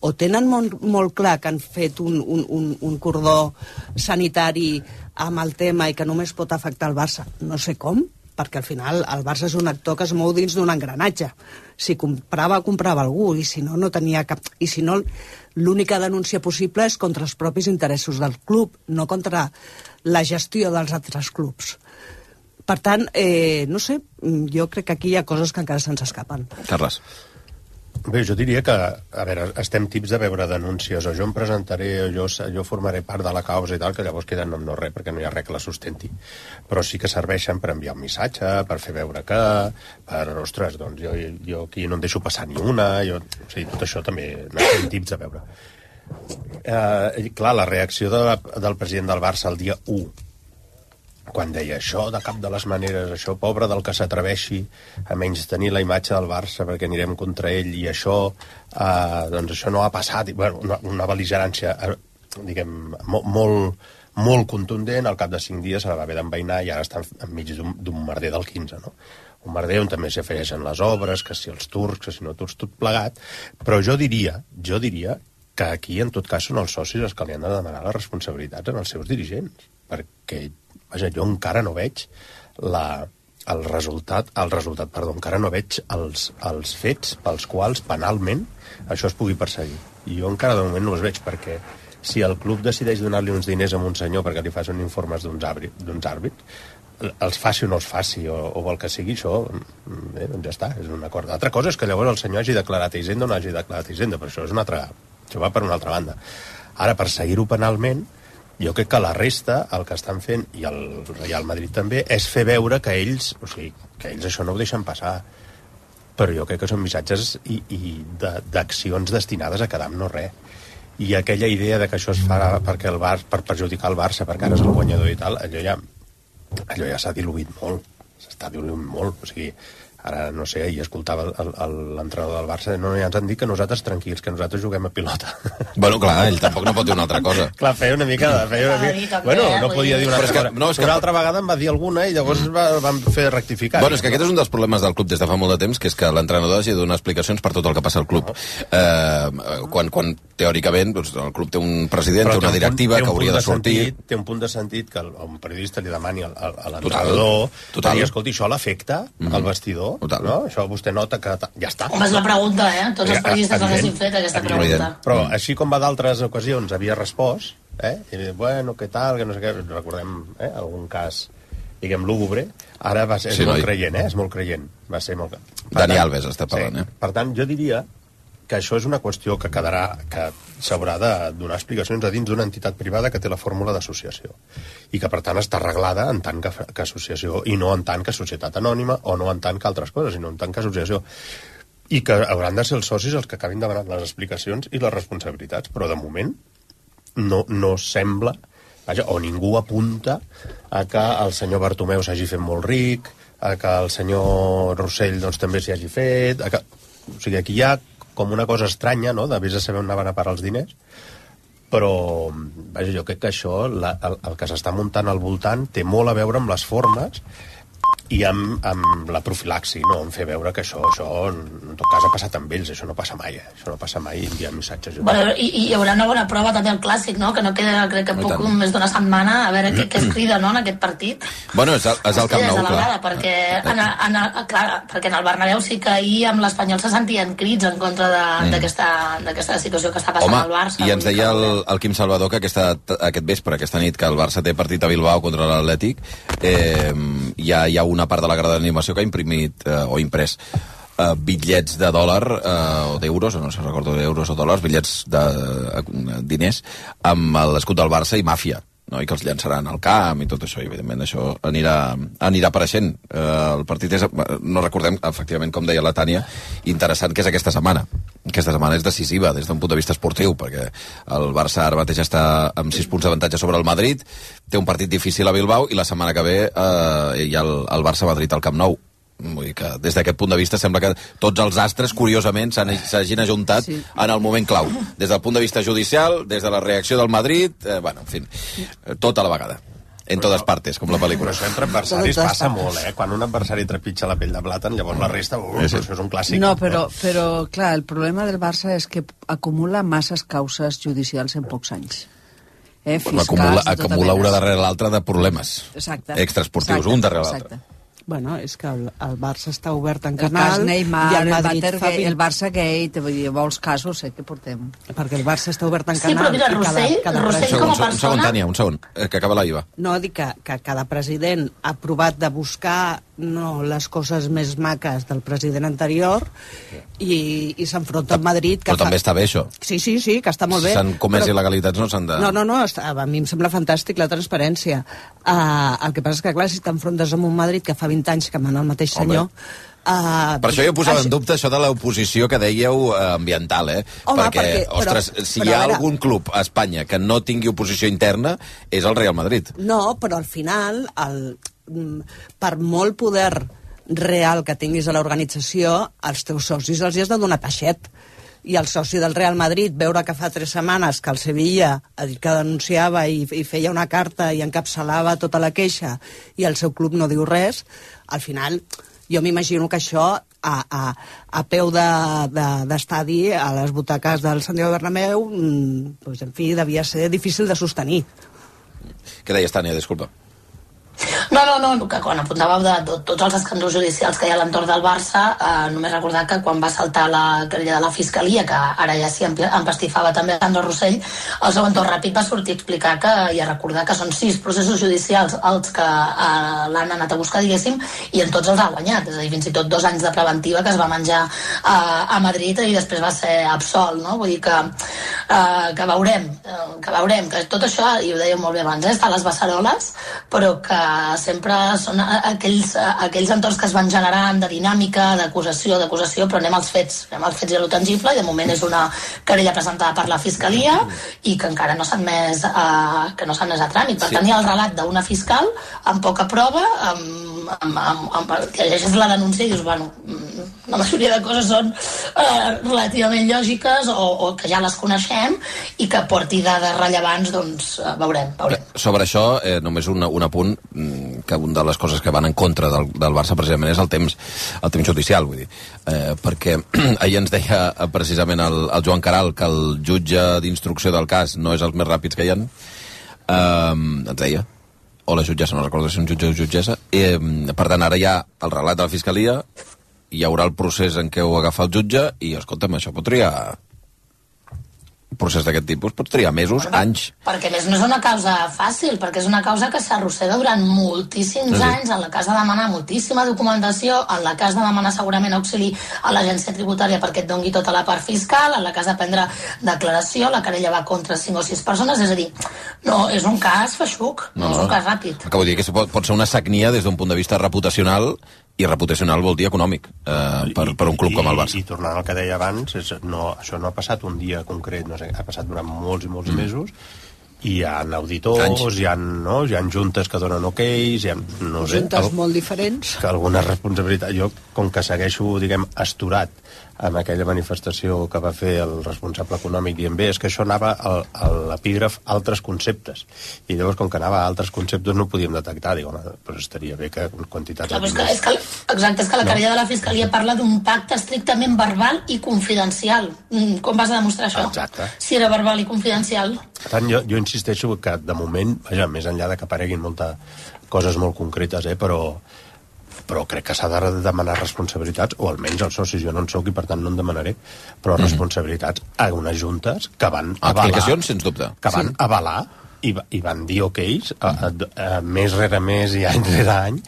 o tenen molt, molt clar que han fet un, un, un, un cordó sanitari amb el tema i que només pot afectar el Barça. No sé com, perquè al final el Barça és un actor que es mou dins d'un engranatge. Si comprava, comprava algú, i si no, no tenia cap... I si no, l'única denúncia possible és contra els propis interessos del club, no contra la gestió dels altres clubs. Per tant, eh, no sé, jo crec que aquí hi ha coses que encara se'ns escapen. Carles. Bé, jo diria que, a veure, estem tips de veure denúncies, o jo em presentaré, o jo, jo formaré part de la causa i tal, que llavors queda no, no res, perquè no hi ha res que la sustenti. Però sí que serveixen per enviar un missatge, per fer veure que, per, ostres, doncs jo, jo aquí no en deixo passar ni una, jo, o sigui, tot això també n'estem tips de veure. Eh, clar, la reacció de, del president del Barça el dia 1 quan deia això de cap de les maneres, això pobre del que s'atreveixi a menys tenir la imatge del Barça perquè anirem contra ell i això, eh, doncs això no ha passat, I, bueno, una, una beligerància eh, diguem, molt, molt, molt contundent, al cap de cinc dies se la va haver d'enveinar i ara està enmig d'un merder del 15, no? Un merder on també s'hi afegeixen les obres, que si els turcs, que si no turcs, tot plegat, però jo diria, jo diria que aquí en tot cas són els socis els que li han de demanar les responsabilitats als seus dirigents, perquè vaja, jo encara no veig la, el resultat, el resultat, perdó, encara no veig els, els fets pels quals penalment això es pugui perseguir. I jo encara de moment no els veig perquè si el club decideix donar-li uns diners a un senyor perquè li facin informes d'uns àrbits, els faci o no els faci o, o el que sigui, això bé, doncs ja està, és un acord. L'altra cosa és que llavors el senyor hagi declarat Hisenda o no hagi declarat a Hisenda, però això és una altra, això va per una altra banda. Ara, per seguir-ho penalment, jo crec que la resta, el que estan fent, i el Real Madrid també, és fer veure que ells, o sigui, que ells això no ho deixen passar. Però jo crec que són missatges i, i d'accions destinades a quedar amb no res. I aquella idea de que això es fa perquè el Bar, per perjudicar el Barça, perquè ara és el guanyador i tal, allò ja, allò ja s'ha diluït molt. S'està diluint molt. O sigui, ara, no sé, ahir escoltava l'entrenador del Barça, no, ja ens han dit que nosaltres tranquils, que nosaltres juguem a pilota. Bueno, clar, ell tampoc no pot dir una altra cosa. Clar, feia una mica de... Feia una mica... Bueno, eh, no podia dir- una Però altra cosa. no, és que- Una altra vegada em va dir alguna i llavors va, van fer rectificar. Bueno, és que aquest és un dels problemes del club des de fa molt de temps, que és que l'entrenador hagi de donar explicacions per tot el que passa al club. Eh, quan, quan teòricament doncs, el club té un president, té té una un punt- directiva té un que hauria de sortir... Sentit, té un punt de sentit que el, un periodista li demani a l'entrenador total. dir, escolti, això l'afecta Mhm. al vestidor Tal. no? Això vostè nota que ja està. Home, és la pregunta, eh? Tots els Eh, periodistes l'haguessin fet, aquesta evident. pregunta. Però Mm. així com va d'altres ocasions havia respost, eh? I, bueno, què tal, que no sé què, recordem eh? algun cas diguem, lúgubre, ara va ser, és Sí, molt noi. creient, eh? És molt creient. Va ser molt... Per Dani tant, Alves està parlant, sí. eh? Per tant, jo diria que això és una qüestió que quedarà, que s'haurà de donar explicacions a dins d'una entitat privada que té la fórmula d'associació. I que, per tant, està arreglada en tant que, que associació i no en tant que societat anònima o no en tant que altres coses, sinó en tant que associació. I que hauran de ser els socis els que acabin demanant les explicacions i les responsabilitats, però de moment no, no sembla vaja, o ningú apunta a que el senyor Bartomeu s'hagi fet molt ric, a que el senyor Rossell doncs, també s'hi hagi fet... A que... O sigui, aquí hi ha com una cosa estranya, no?, de vés a saber on anaven a parar els diners, però vaja, jo crec que això, la, el, el que s'està muntant al voltant, té molt a veure amb les formes i amb, amb la profilaxi, no? en fer veure que això, això en tot cas ha passat amb ells, això no passa mai, eh? això no passa mai enviar missatges. Bueno, i, i hi haurà una bona prova també al clàssic, no? Que no queda, crec que poc, tant. més d'una setmana, a veure què, què es crida, no?, en aquest partit. Bueno, és, el- és el Camp Nou, clar. perquè en, en, en, clar, perquè en el Bernabéu sí que ahir amb l'Espanyol se sentien crits en contra de- Mm. d'aquesta d'aquesta situació que està passant Home, al Barça. i ens deia el, el Quim Salvador que aquesta, aquest vespre, aquesta nit, que el Barça té partit a Bilbao contra l'Atlètic, eh, hi, ha, hi ha una part de la grada d'animació que ha imprimit eh, o imprès eh, bitllets de dòlar eh, o d'euros, o no sé, recordo d'euros o dòlars, bitllets de eh, diners amb l'escut del Barça i màfia no? i que els llançaran al camp i tot això, i evidentment això anirà, anirà apareixent. Eh, el partit és, no recordem, efectivament, com deia la Tània, interessant que és aquesta setmana. Aquesta setmana és decisiva des d'un punt de vista esportiu, perquè el Barça ara mateix està amb 6 punts d'avantatge sobre el Madrid, té un partit difícil a Bilbao i la setmana que ve eh, hi ha el, el Barça-Madrid al Camp Nou. Vull dir que des d'aquest punt de vista sembla que tots els astres, curiosament, s'han- s'hagin ajuntat sí. en el moment clau. Des del punt de vista judicial, des de la reacció del Madrid, eh, bueno, en fi, eh, tot a la vegada. En totes partes, com la pel·lícula. Però això entre adversaris passa molt, eh? Quan un adversari trepitja la pell de plàtan, llavors la resta, uh, Sí, sí. això és un clàssic. No, però, però, clar, el problema del Barça és que acumula masses causes judicials en pocs anys. Eh, fiscals, Acumula, acumula una darrere l'altra de problemes Exacte. extraesportius, Exacte, un darrere exacte. l'altre. Bueno, és que el, el Barça està obert en El canal cas Neymar, i el el, Madrid fa Watergate, 20... el Barça Gate, vull dir, molts casos sé que portem. Perquè el Barça està obert en Sí, canal. però mira, Rossell- Rossell president- com a un, segon, un segon, persona- Tània, un segon, eh, que acaba la IVA. No, dic que, que cada president ha provat de buscar no, les coses més maques del president anterior i, i s'enfronta amb Madrid. Que Però també està bé, això. Sí, sí, sí, que està molt bé. S'han comès però- il·legalitats no s'han de... No, no, no, està, a mi em sembla fantàstic la transparència. Uh, el que passa és que, clar, si t'enfrontes amb un Madrid que fa 20 anys que mana el mateix Home. senyor... Uh, Per això jo posava en dubte això de l'oposició que dèieu eh, ambiental, eh? Home, perquè, perquè- però- ostres, si però hi ha veure- algun club a Espanya que no tingui oposició interna, és el Real Madrid. No, però al final, el, per molt poder real que tinguis a l'organització, als teus socis els hi has de donar peixet. I el soci del Real Madrid, veure que fa tres setmanes que el Sevilla ha dit que denunciava i, i feia una carta i encapçalava tota la queixa i el seu club no diu res, al final jo m'imagino que això a, a, a peu d'estadi, de, de, a les butaques del Santiago Bernabéu, mm, doncs, en fi, devia ser difícil de sostenir. Què deies, Tània? Disculpa. No, no, no, que quan apuntàveu de, de tots els escàndols judicials que hi ha a l'entorn del Barça, eh, només recordar que quan va saltar la querella de la Fiscalia, que ara ja s'hi empastifava també Sandro Rossell, el seu entorn ràpid va sortir a explicar que, i a recordar que són sis processos judicials els que eh, l'han anat a buscar, diguéssim, i en tots els ha guanyat. És a dir, fins i tot dos anys de preventiva que es va menjar eh, a Madrid i després va ser absolt, no? Vull dir que, eh, que veurem, eh, que veurem, que tot això, i ho dèieu molt bé abans, eh, està a les beceroles, però que sempre són a- aquells, a- aquells entorns que es van generant de dinàmica, d'acusació, d'acusació, però anem als fets, anem als fets i a lo tangible, i de moment és una querella presentada per la Fiscalia i que encara no s'ha admès, eh, que no s'ha admès a tràmit. Per Sí. tant, hi ha el relat d'una fiscal amb poca prova, amb, amb, amb, amb, que llegeixes la denúncia i dius, bueno, mm, la majoria de coses són eh, relativament lògiques o, o que ja les coneixem i que porti dades rellevants, doncs eh, veurem, veurem. Sobre això, eh, només un, un apunt, mm, que una de les coses que van en contra del, del Barça precisament és el temps, el temps judicial, vull dir. Eh, perquè ahir ens deia eh, precisament el, el Joan Caral que el jutge d'instrucció del cas no és els més ràpids que hi ha, eh, ens deia, o la jutgessa, no recordo si un jutge o jutgessa, eh, per tant, ara hi ha el relat de la Fiscalia, hi haurà el procés en què ho agafa el jutge i, escolta'm, això un procés d'aquest tipus pot triar mesos, anys. Perquè més no és una causa fàcil, perquè és una causa que s'arrossega durant moltíssims Sí, anys, en la cas de demanar moltíssima documentació, en la cas de demanar segurament auxili a l'agència tributària perquè et dongui tota la part fiscal, en la cas de prendre declaració, la querella va contra 5 o 6 persones, és a dir, no, és un cas feixuc, no, és un cas ràpid. Acabo de dir que pot, pot ser una sagnia des d'un punt de vista reputacional i reputacional vol dir econòmic eh, per, per un club com el Barça. I, i tornant al que deia abans, és, no, això no ha passat un dia concret, no sé, ha passat durant molts i molts mm. mesos, i hi ha auditors, Anys. hi ha, no, hi ha juntes que donen okeis, hi ha, no sé, Juntes al- molt diferents. que alguna responsabilitat... Jo, com que segueixo, diguem, asturat amb aquella manifestació que va fer el responsable econòmic dient bé, és que això anava al, a l'epígraf altres conceptes. I llavors, com que anava a altres conceptes, no ho podíem detectar. Dic, home, però estaria bé que quantitats... Clar, és que, és que, exacte, és que la No. querella de la Fiscalia parla d'un pacte estrictament verbal i confidencial. Mm, Com vas a demostrar això? Exacte. Si era verbal i confidencial. Per tant, jo, jo insisteixo que de moment, vaja, més enllà de que apareguin moltes coses molt concretes, eh, però, però crec que s'ha de demanar responsabilitats, o almenys els socis, jo no en sóc i per tant no en demanaré, però Mhm. responsabilitats a unes juntes que van avalar... Explicacions, sens dubte. Que van Sí. avalar i, i van dir okeis a, a, a, mes rere mes i any rere any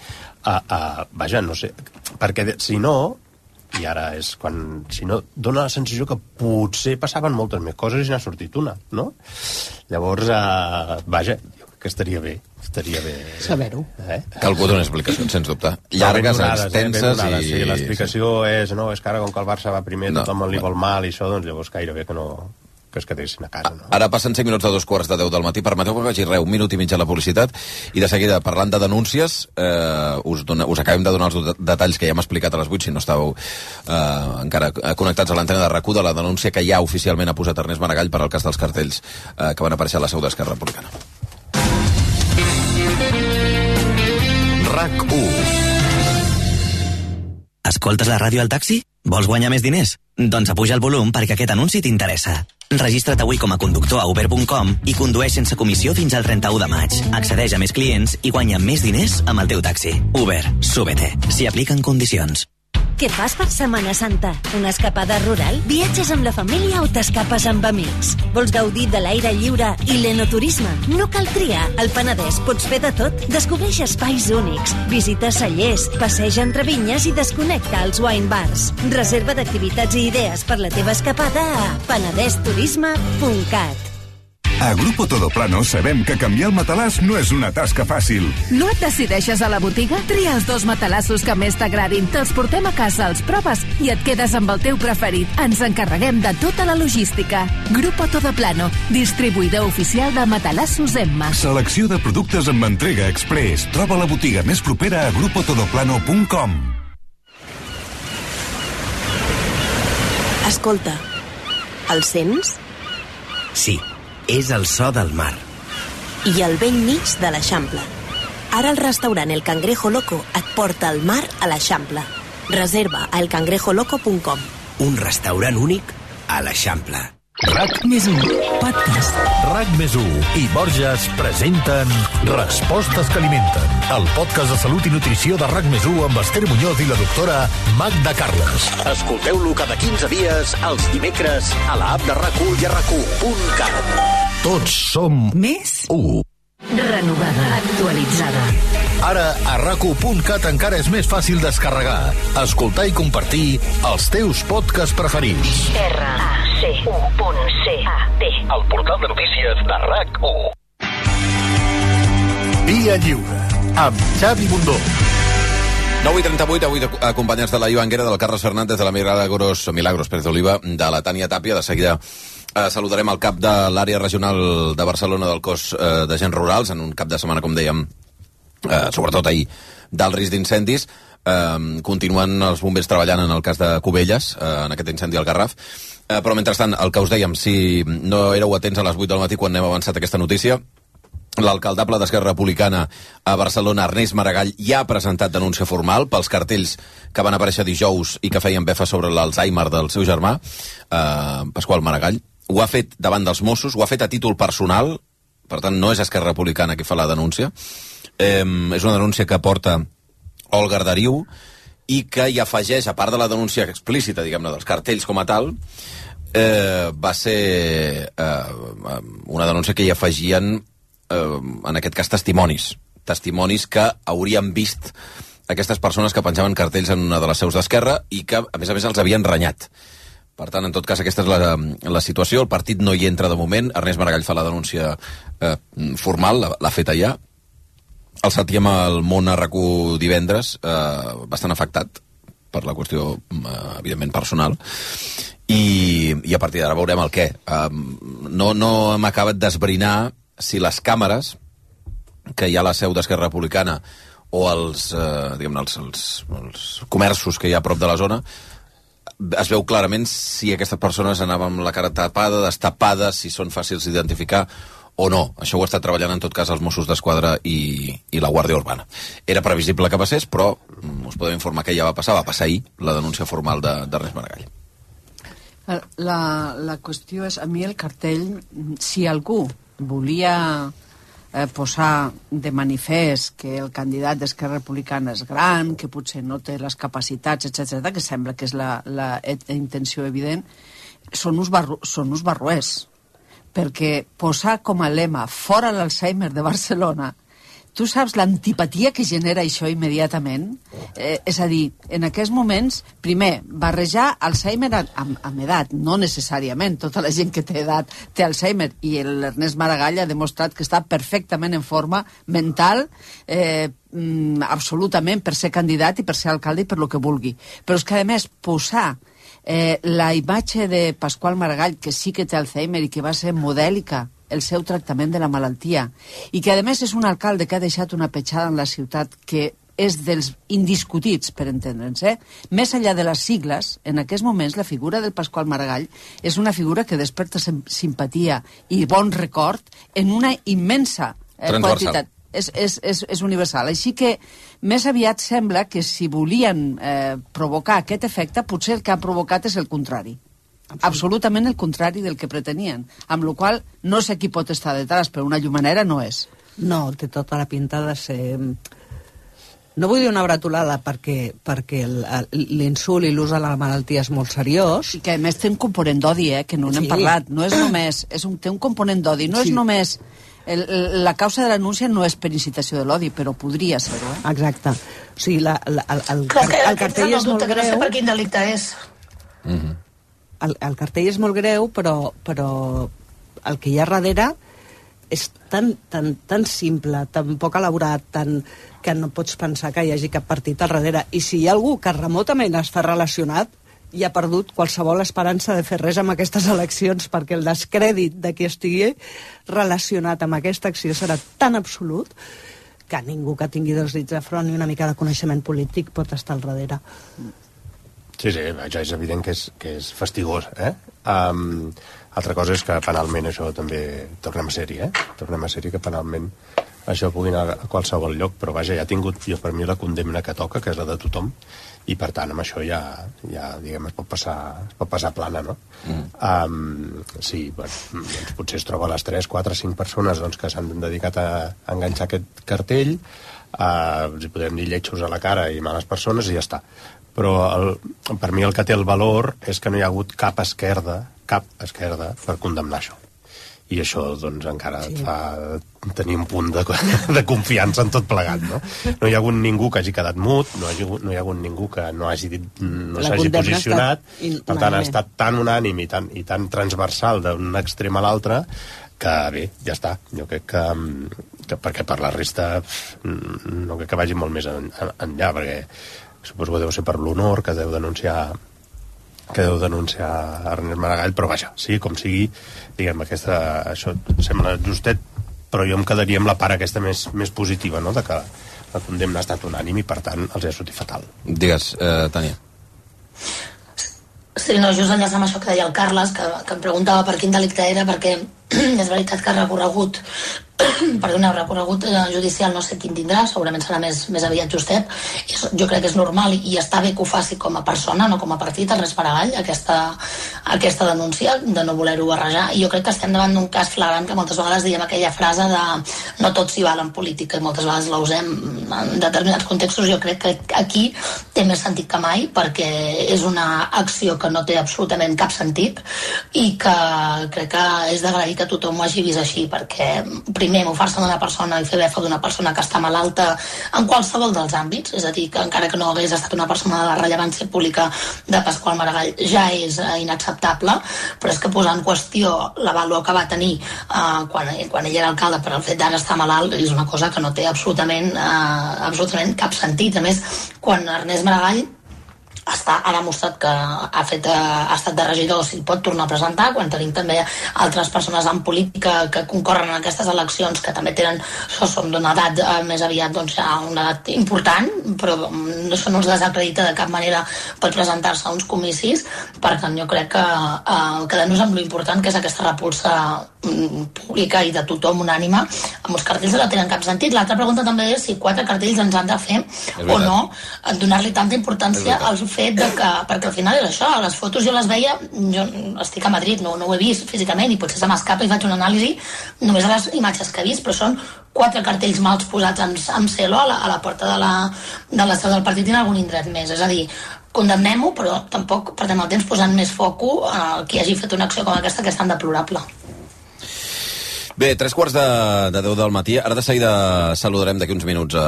a, a, vaja, no sé perquè si no i ara és quan, si no, dona la sensació que potser passaven moltes més coses i n'ha sortit una, no? Llavors, eh, vaja, que estaria bé, estaria bé... Saber-ho. Eh? Que algú doni explicacions, sens dubte. Ben Llargues, donades, eh? Ben extenses donades, i... Sí, l'explicació és, no, és que ara com que el Barça va primer, No. tothom li vol mal i això, doncs llavors gairebé que no que es quedessin a casa, no? Ara passen 5 minuts de dos quarts de 10 del matí. Permeteu que vagi res, un minut i mig a la publicitat. I de seguida, parlant de denúncies, eh, us, dona, us acabem de donar els de- detalls que ja hem explicat a les 8, si no estàveu eh, encara eh, connectats a l'antena de rac de la denúncia que ja oficialment ha posat Ernest Maragall per al cas dels cartells eh, que van aparèixer a la seu d'Esquerra Republicana. RAC 1 Escoltes la ràdio al taxi? Vols guanyar més diners? Doncs apuja el volum perquè aquest anunci t'interessa. Registra't avui com a conductor a uber.com i condueix sense comissió fins al 31 de maig. Accedeix a més clients i guanya més diners amb el teu taxi. Uber, súbete. S'hi apliquen condicions. Què fas per Setmana Santa? Una escapada rural? Viatges amb la família o t'escapes amb amics? Vols gaudir de l'aire lliure i l'enoturisme? No cal triar. Al Penedès pots fer de tot. Descobreix espais únics, visita cellers, passeja entre vinyes i desconnecta als wine bars. Reserva d'activitats i idees per la teva escapada a penedesturisme.cat. A Grupo Todoplano sabem que canviar el matalàs no és una tasca fàcil. No et decideixes a la botiga? Tria els dos matalassos que més t'agradin, te'ls portem a casa, els proves i et quedes amb el teu preferit. Ens encarreguem de tota la logística. Grupo Todoplano, distribuïdor oficial de matalassos Emma. Selecció de productes amb entrega express. Troba la botiga més propera a grupotodoplano.com. Escolta, el sents? Sí, és el so del mar. I al vell mig de l'Eixample. Ara el restaurant El Cangrejo Loco et porta al mar a l'Eixample. Reserva a elcangrejoloco.com. Un restaurant únic a l'Eixample. RAC més 1, podcast. RAC més 1 i Borges presenten Respostes que alimenten, el podcast de salut i nutrició de RAC més 1 amb Esther Muñoz i la doctora Magda Carles. Escolteu-lo cada 15 dies, els dimecres, a l'app de RAC1 i a RAC1.cat. Tots som més 1. Renovada, actualitzada. Ara, a rac1.cat encara és més fàcil descarregar, escoltar i compartir els teus podcasts preferits. R-A-C-U.C-A-T El portal de notícies de RAC1. Via Lliure, amb Xavi Bundó. 9 i 38, avui de- acompanyats de la Ivanguera, del Carles Fernández, de la Milagros, Milagros Pérez d'Oliva, de la Tània Tàpia. De seguida eh, saludarem el cap de l'àrea regional de Barcelona del cos eh, de gent rurals, en un cap de setmana, com dèiem, eh, sobretot ahir, del risc d'incendis. Eh, continuen els bombers treballant en el cas de Cubelles, eh, en aquest incendi al Garraf. Eh, però, mentrestant, el que us dèiem, si no éreu atents a les 8 del matí quan hem avançat aquesta notícia, L'alcaldable d'Esquerra Republicana a Barcelona, Ernest Maragall, ja ha presentat denúncia formal pels cartells que van aparèixer dijous i que feien befa sobre l'Alzheimer del seu germà, eh, Pasqual Maragall. Ho ha fet davant dels Mossos, ho ha fet a títol personal, per tant no és Esquerra Republicana qui fa la denúncia. Eh, és una denúncia que porta Olga Arderiu i que hi afegeix, a part de la denúncia explícita, diguem-ne, dels cartells com a tal, eh, va ser eh, una denúncia que hi afegien, eh, en aquest cas, testimonis. Testimonis que haurien vist aquestes persones que penjaven cartells en una de les seus d'Esquerra i que, a més a més, els havien renyat. Per tant, en tot cas, aquesta és la, la situació. El partit no hi entra de moment. Ernest Maragall fa la denúncia eh, formal, l'ha feta ja. El sentíem al món a rac divendres, eh, bastant afectat per la qüestió, eh, evidentment, personal. I, i a partir d'ara veurem el què. Eh, no, no hem acabat d'esbrinar si les càmeres que hi ha a la seu d'Esquerra Republicana o els, eh, els, els, els comerços que hi ha a prop de la zona es veu clarament si aquestes persones anaven amb la cara tapada, destapada, si són fàcils d'identificar o no. Això ho està treballant en tot cas els Mossos d'Esquadra i, i la Guàrdia Urbana. Era previsible que passés, però mm, us podem informar que ja va passar, va passar ahir la denúncia formal d'Ernest de, Maragall. La, la qüestió és, a mi el cartell, si algú volia eh, posar de manifest que el candidat d'Esquerra Republicana és gran, que potser no té les capacitats, etc que sembla que és la, la, la intenció evident, són uns, barru, són uns barruers. Perquè posar com a lema fora l'Alzheimer de Barcelona tu saps l'antipatia que genera això immediatament? Eh, és a dir, en aquests moments, primer, barrejar Alzheimer amb, amb edat, no necessàriament. Tota la gent que té edat té Alzheimer i l'Ernest Maragall ha demostrat que està perfectament en forma mental, eh, mm, absolutament per ser candidat i per ser alcalde i per lo que vulgui. Però és que, a més, posar eh, la imatge de Pasqual Maragall, que sí que té Alzheimer i que va ser modèlica el seu tractament de la malaltia i que a més és un alcalde que ha deixat una petjada en la ciutat que és dels indiscutits, per entendre'ns. Eh? Més enllà de les sigles, en aquests moments la figura del Pasqual Maragall és una figura que desperta simpatia i bon record en una immensa eh, quantitat. És, és, és, és universal. Així que més aviat sembla que si volien eh, provocar aquest efecte, potser el que ha provocat és el contrari absolutament el contrari del que pretenien, amb la qual no sé qui pot estar detrás, però una llumanera no és. No, té tota la pinta de ser... No vull dir una bratolada perquè, perquè l'insult i l'ús de la malaltia és molt seriós. I que a més té un component d'odi, eh, que no n'hem sí. parlat. No és només... És un, té un component d'odi. No sí. és només... El, la causa de l'anúncia no és per incitació de l'odi, però podria ser-ho. Eh? Exacte. O sigui, la, la, el, el, el, el cartell és molt greu... No sé per quin delicte és. Mm -hmm el, el cartell és molt greu, però, però el que hi ha darrere és tan, tan, tan simple, tan poc elaborat, tan, que no pots pensar que hi hagi cap partit al darrere. I si hi ha algú que remotament està relacionat, i ha perdut qualsevol esperança de fer res amb aquestes eleccions, perquè el descrèdit de qui estigui relacionat amb aquesta acció serà tan absolut que ningú que tingui dos dits de front i una mica de coneixement polític pot estar al darrere. Sí, sí, ja és evident que és, que és fastigós, eh? Um, altra cosa és que penalment això també tornem a ser-hi, eh? Tornem a ser-hi que penalment això pugui anar a qualsevol lloc, però vaja, ja ha tingut jo per mi la condemna que toca, que és la de tothom, i per tant amb això ja, ja diguem, es pot passar, es pot passar plana, no? Mm. Um, sí, bueno, doncs potser es troba les 3, 4, 5 persones doncs, que s'han dedicat a, a enganxar aquest cartell, uh, els hi podem dir lletjos a la cara i males persones i ja està però el, per mi el que té el valor és que no hi ha hagut cap esquerda, cap esquerda per condemnar això. I això, doncs, encara sí. et fa tenir un punt de, de confiança en tot plegat, no? No hi ha hagut ningú que hagi quedat mut, no hi ha hagut, no hi ha hagut ningú que no hagi dit, no s'hagi posicionat, per tant, ha estat tan unànim i tan, i tan transversal d'un extrem a l'altre que bé, ja està. Jo crec que, que perquè per la resta no crec que vagi molt més en, en, enllà, perquè suposo que deu ser per l'honor que deu denunciar que deu denunciar Ernest Maragall, però vaja, sí, com sigui, diguem, aquesta, això sembla justet, però jo em quedaria amb la part aquesta més, més positiva, no?, de que la condemna ha estat unànim i, per tant, els ha sortit fatal. Digues, eh, Tània. Sí, no, just enllaçant amb això que deia el Carles, que, que em preguntava per quin delicte era, perquè és veritat que ha recorregut perdoneu, recorregut eh, judicial no sé quin tindrà, segurament serà més, més aviat justet, jo crec que és normal i, està bé que ho faci com a persona, no com a partit, el Res Maragall, aquesta, aquesta denúncia de no voler-ho barrejar, i jo crec que estem davant d'un cas flagrant que moltes vegades diem aquella frase de no tot s'hi val en política i moltes vegades la usem en determinats contextos. Jo crec que aquí té més sentit que mai perquè és una acció que no té absolutament cap sentit i que crec que és d'agrair que tothom ho hagi vist així perquè primer mofar-se d'una persona i fer befa d'una persona que està malalta en qualsevol dels àmbits, és a dir, que encara que no hagués estat una persona de la rellevància pública de Pasqual Maragall ja és eh, inacceptable, però és que posar en qüestió la vàlua que va tenir eh, quan, quan ell era alcalde per el fet d'ara estar malalt és una cosa que no té absolutament, eh, absolutament cap sentit. A més, quan Ernest Maragall està, ha demostrat que ha, fet, eh, ha estat de regidor, s'hi pot tornar a presentar, quan tenim també altres persones en política que concorren en aquestes eleccions que també tenen, això són d'una edat eh, més aviat, doncs ja una edat important, però mm, això no els desacredita de cap manera per presentar-se a uns comicis, per tant jo crec que eh, quedem-nos amb lo important que és aquesta repulsa mm, pública i de tothom unànima, amb els cartells no tenen cap sentit. L'altra pregunta també és si quatre cartells ens han de fer o no donar-li tanta importància als fet de que, perquè al final és això, les fotos jo les veia, jo estic a Madrid, no, no ho he vist físicament i potser se m'escapa i faig una anàlisi només a les imatges que he vist, però són quatre cartells mals posats amb, amb celo a la, a la porta de la, de la seu del partit i en algun indret més, és a dir, condemnem-ho, però tampoc perdem el temps posant més foco a qui hagi fet una acció com aquesta que és tan deplorable. Bé, tres quarts de, de 10 del matí. Ara de seguida saludarem d'aquí uns minuts eh,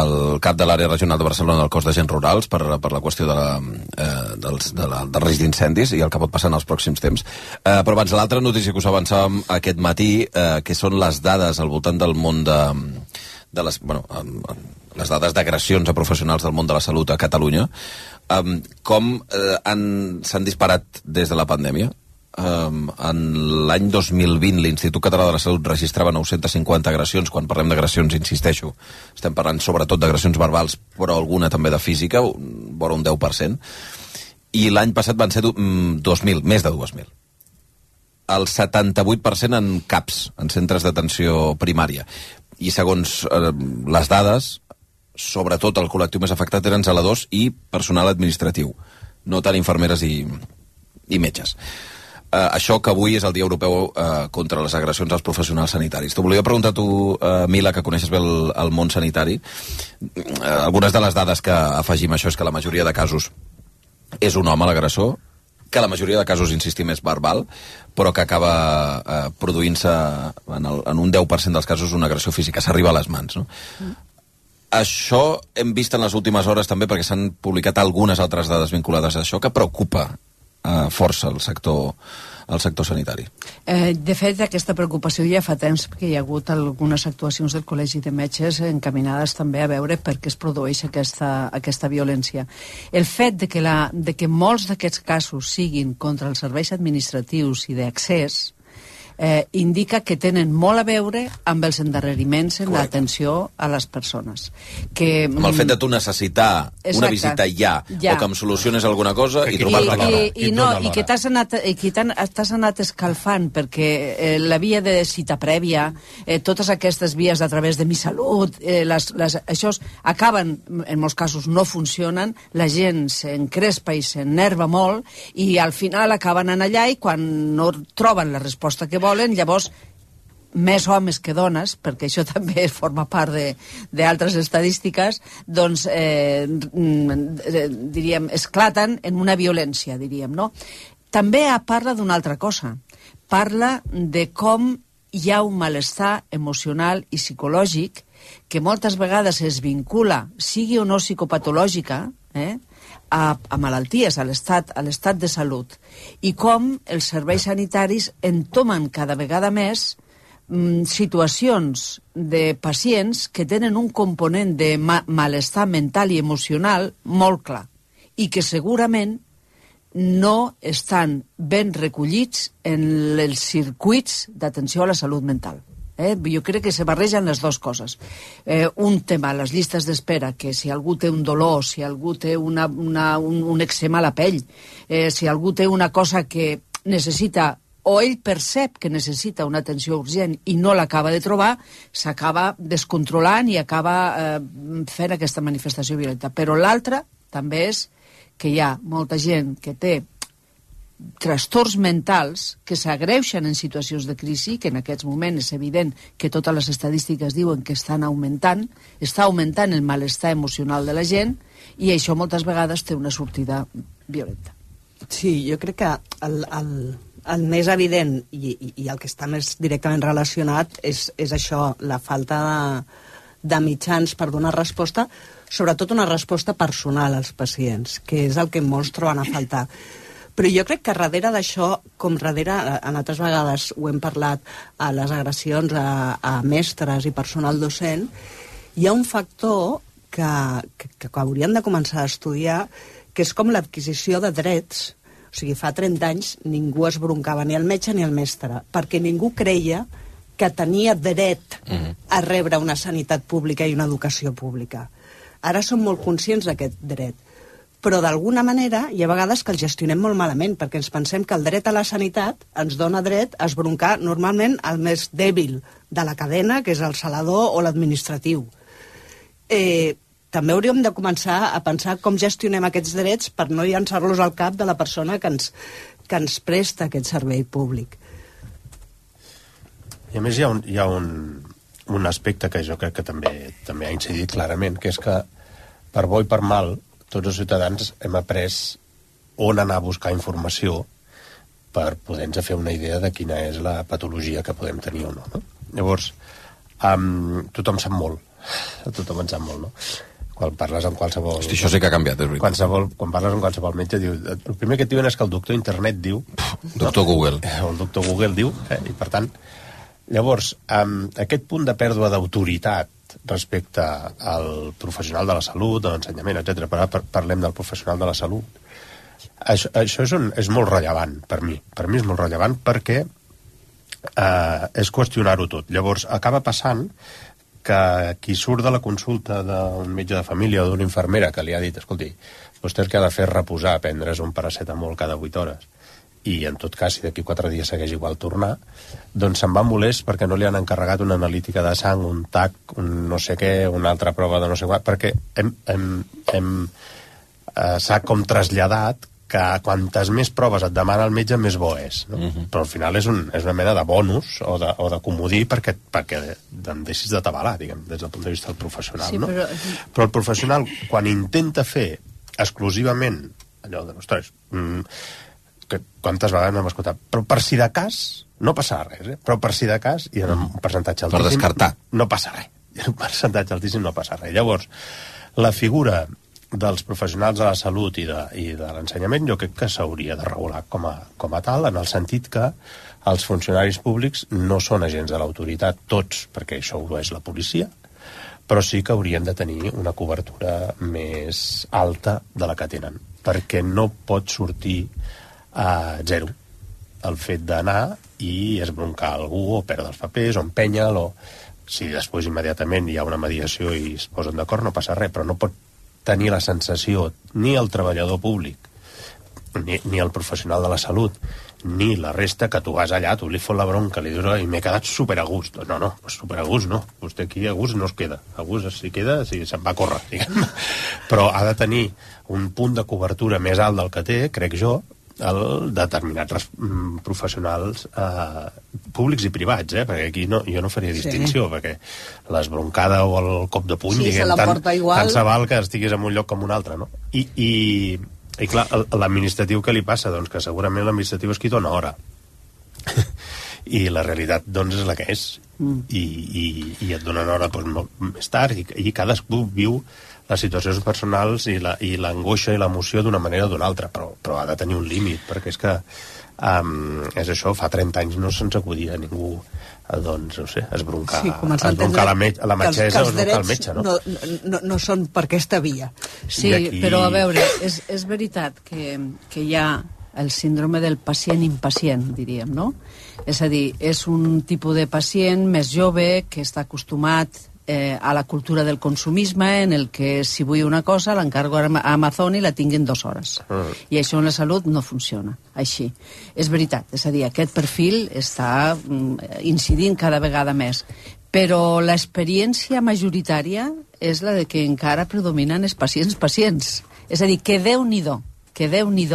el cap de l'àrea regional de Barcelona del cos d'agents rurals per, per la qüestió de la, eh, dels, de la, del risc d'incendis i el que pot passar en els pròxims temps. Eh, però abans, l'altra notícia que us avançàvem aquest matí, eh, que són les dades al voltant del món de, de les, bueno, les dades d'agressions a professionals del món de la salut a Catalunya, um, com eh, s'han disparat des de la pandèmia Um, en l'any 2020 l'Institut Català de la Salut registrava 950 agressions. Quan parlem d'agressions, insisteixo, estem parlant sobretot d'agressions verbals, però alguna també de física, vora un 10%. I l'any passat van ser 2.000, més de 2.000. El 78% en CAPS, en centres d'atenció primària. I segons eh, les dades, sobretot el col·lectiu més afectat eren zeladors i personal administratiu, no tant infermeres i, i metges eh, això que avui és el Dia Europeu eh, contra les agressions als professionals sanitaris. T'ho volia preguntar tu, eh, Mila, que coneixes bé el, el món sanitari. Eh, algunes de les dades que afegim això és que la majoria de casos és un home l'agressor, que la majoria de casos, insistim, és verbal, però que acaba eh, produint-se en, el, en un 10% dels casos una agressió física, s'arriba a les mans. No? Mm. Això hem vist en les últimes hores també perquè s'han publicat algunes altres dades vinculades a això que preocupa eh, força el sector el sector sanitari. Eh, de fet, aquesta preocupació ja fa temps perquè hi ha hagut algunes actuacions del Col·legi de Metges encaminades també a veure per què es produeix aquesta, aquesta violència. El fet de que, la, de que molts d'aquests casos siguin contra els serveis administratius i d'accés eh, indica que tenen molt a veure amb els endarreriments en l'atenció a les persones. Que, amb el fet de tu necessitar Exacte. una visita ja, ja, o que em soluciones alguna cosa i trobar-la I, i, i, no, i que t'has anat, i que t'has anat escalfant perquè eh, la via de cita prèvia, eh, totes aquestes vies a través de Mi Salut, eh, les, les, això acaben, en molts casos no funcionen, la gent s'encrespa i s'enerva molt i al final acaben en allà i quan no troben la resposta que volen volen, llavors més homes que dones, perquè això també forma part d'altres estadístiques, doncs, eh, diríem, esclaten en una violència, diríem, no? També parla d'una altra cosa. Parla de com hi ha un malestar emocional i psicològic que moltes vegades es vincula, sigui o no psicopatològica, eh, a, a malalties, a l'estat de salut, i com els serveis sanitaris entomen cada vegada més mm, situacions de pacients que tenen un component de ma malestar mental i emocional molt clar i que segurament no estan ben recollits en els circuits d'atenció a la salut mental. Eh? Jo crec que se barregen les dues coses. Eh, un tema, les llistes d'espera, que si algú té un dolor, si algú té una, una, un, un eczema a la pell, eh, si algú té una cosa que necessita o ell percep que necessita una atenció urgent i no l'acaba de trobar, s'acaba descontrolant i acaba eh, fent aquesta manifestació violenta. Però l'altra també és que hi ha molta gent que té trastorns mentals que s'agreuixen en situacions de crisi, que en aquests moments és evident que totes les estadístiques diuen que estan augmentant, està augmentant el malestar emocional de la gent i això moltes vegades té una sortida violenta. Sí, jo crec que el, el, el més evident i, i, i el que està més directament relacionat és, és això, la falta de, de mitjans per donar resposta, sobretot una resposta personal als pacients, que és el que molts troben a faltar. Però jo crec que darrere d'això, com darrere, en altres vegades ho hem parlat, a les agressions a, a mestres i personal docent, hi ha un factor que, que, que hauríem de començar a estudiar, que és com l'adquisició de drets. O sigui, fa 30 anys ningú es broncava, ni el metge ni el mestre, perquè ningú creia que tenia dret a rebre una sanitat pública i una educació pública. Ara som molt conscients d'aquest dret, però d'alguna manera hi ha vegades que el gestionem molt malament, perquè ens pensem que el dret a la sanitat ens dona dret a esbroncar normalment el més dèbil de la cadena, que és el salador o l'administratiu. Eh, també hauríem de començar a pensar com gestionem aquests drets per no llançar-los al cap de la persona que ens, que ens presta aquest servei públic. I a més hi ha un, hi ha un, un aspecte que jo crec que també també ha incidit clarament, que és que per bo i per mal tots els ciutadans hem après on anar a buscar informació per poder-nos fer una idea de quina és la patologia que podem tenir o no. no? Llavors, um, tothom sap molt. Tothom en sap molt, no? Quan parles amb qualsevol... Hosti, això sí que ha canviat, és veritat. Qualsevol, quan parles amb qualsevol metge, diu, el primer que et diuen és que el doctor internet diu... Doctor Google. El doctor Google diu, eh, i per tant... Llavors, um, aquest punt de pèrdua d'autoritat respecte al professional de la salut, de l'ensenyament, etc. Però parlem del professional de la salut. Això, això és, un, és molt rellevant per mi. Per mi és molt rellevant perquè eh, és qüestionar-ho tot. Llavors, acaba passant que qui surt de la consulta d'un metge de família o d'una infermera que li ha dit, escolti, vostè el que ha de fer és reposar, prendre's un paracetamol cada 8 hores, i en tot cas, si d'aquí quatre dies segueix igual tornar, doncs se'n va molest perquè no li han encarregat una analítica de sang, un TAC, un no sé què, una altra prova de no sé què, perquè hem, hem, hem, eh, s'ha com traslladat que quantes més proves et demana el metge, més bo és. No? Uh -huh. Però al final és, un, és una mena de bonus o de, o de comodí perquè, perquè em deixis de tabalar, diguem, des del punt de vista del professional. Sí, no? però- però el professional, quan intenta fer exclusivament allò de, ostres, mm, que quantes vegades m'hem escoltat, però per si de cas no passa res, eh? però per si de cas i en un percentatge Per altíssim descartar. no passa res, i en un percentatge altíssim no passa res. Llavors, la figura dels professionals de la salut i de, i de l'ensenyament jo crec que s'hauria de regular com a, com a tal, en el sentit que els funcionaris públics no són agents de l'autoritat, tots, perquè això ho és la policia, però sí que haurien de tenir una cobertura més alta de la que tenen, perquè no pot sortir a zero el fet d'anar i esbroncar algú o perdre els papers o empenya'l o si després immediatament hi ha una mediació i es posen d'acord no passa res, però no pot tenir la sensació ni el treballador públic ni, ni el professional de la salut ni la resta que tu vas allà, tu li fot la bronca, li dius, i m'he quedat super a gust. No, no, super a gust no. Vostè aquí a gust no es queda. A gust si queda, si se'n va a córrer, diguem. Però ha de tenir un punt de cobertura més alt del que té, crec jo, el determinats mm, professionals eh, públics i privats, eh? perquè aquí no, jo no faria Sí. distinció, perquè l'esbroncada o el cop de puny, Sí, diguem, tant, igual. tant se val que estiguis en un lloc com un altre, no? I, i, i clar, l'administratiu què li passa? Doncs que segurament l'administratiu és qui dona hora. I la realitat, doncs, és la que és. Mm. I, i, i et donen hora doncs, molt més tard, i, i cadascú viu les situacions personals i la- i l'angoixa i l'emoció d'una manera o d'una altra, però, però ha de tenir un límit, perquè és que um, és això, fa 30 anys no se'ns acudia a ningú eh, doncs, no sé, esbroncar, Sí, esbroncar la, entendre me la que els- metgessa o esbroncar el metge, no? No, no, no són per aquesta via. Sí, aquí- però a veure, és, és veritat que, que hi ha el síndrome del pacient impacient, diríem, no? És a dir, és un tipus de pacient més jove que està acostumat eh, a la cultura del consumisme en el que si vull una cosa l'encargo a Ama- a Amazon i la tinc en dues hores. Mm. I això en la salut no funciona així. És veritat, és a dir, aquest perfil està mm, incidint cada vegada més. Però l'experiència majoritària és la de que encara predominen els pacients pacients. És a dir, que déu nhi que déu nhi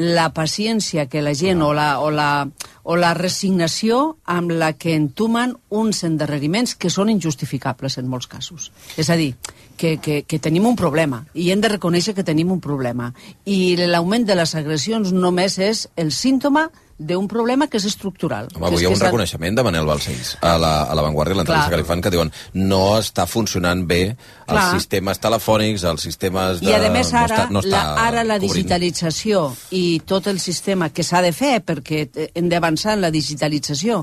la paciència que la gent o la, o la, o la resignació amb la que entumen uns endarreriments que són injustificables en molts casos. És a dir, que, que, que tenim un problema i hem de reconèixer que tenim un problema. I l'augment de les agressions només és el símptoma d'un problema que és estructural. Home, avui hi ha un reconeixement de Manel Balcells a la, a la Vanguardia, l'entrevista que li fan, que diuen no està funcionant bé els Clar. sistemes telefònics, els sistemes de... I a més ara, no està, no està la, ara la cobrint. digitalització i tot el sistema que s'ha de fer perquè eh, hem d'avançar en la digitalització,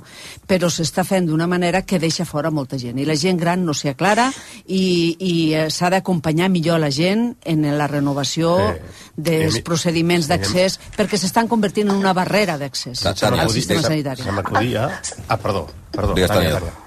però s'està fent d'una manera que deixa fora molta gent. I la gent gran no s'hi aclara i, i eh, s'ha d'acompanyar millor la gent en la renovació Eh, dels Emi- procediments d'accés perquè s'estan convertint en una barrera d'accés Clar, al sistema sanitari. Se m'acudia... Ah, perdó, perdó. Digues, Tània, Tània.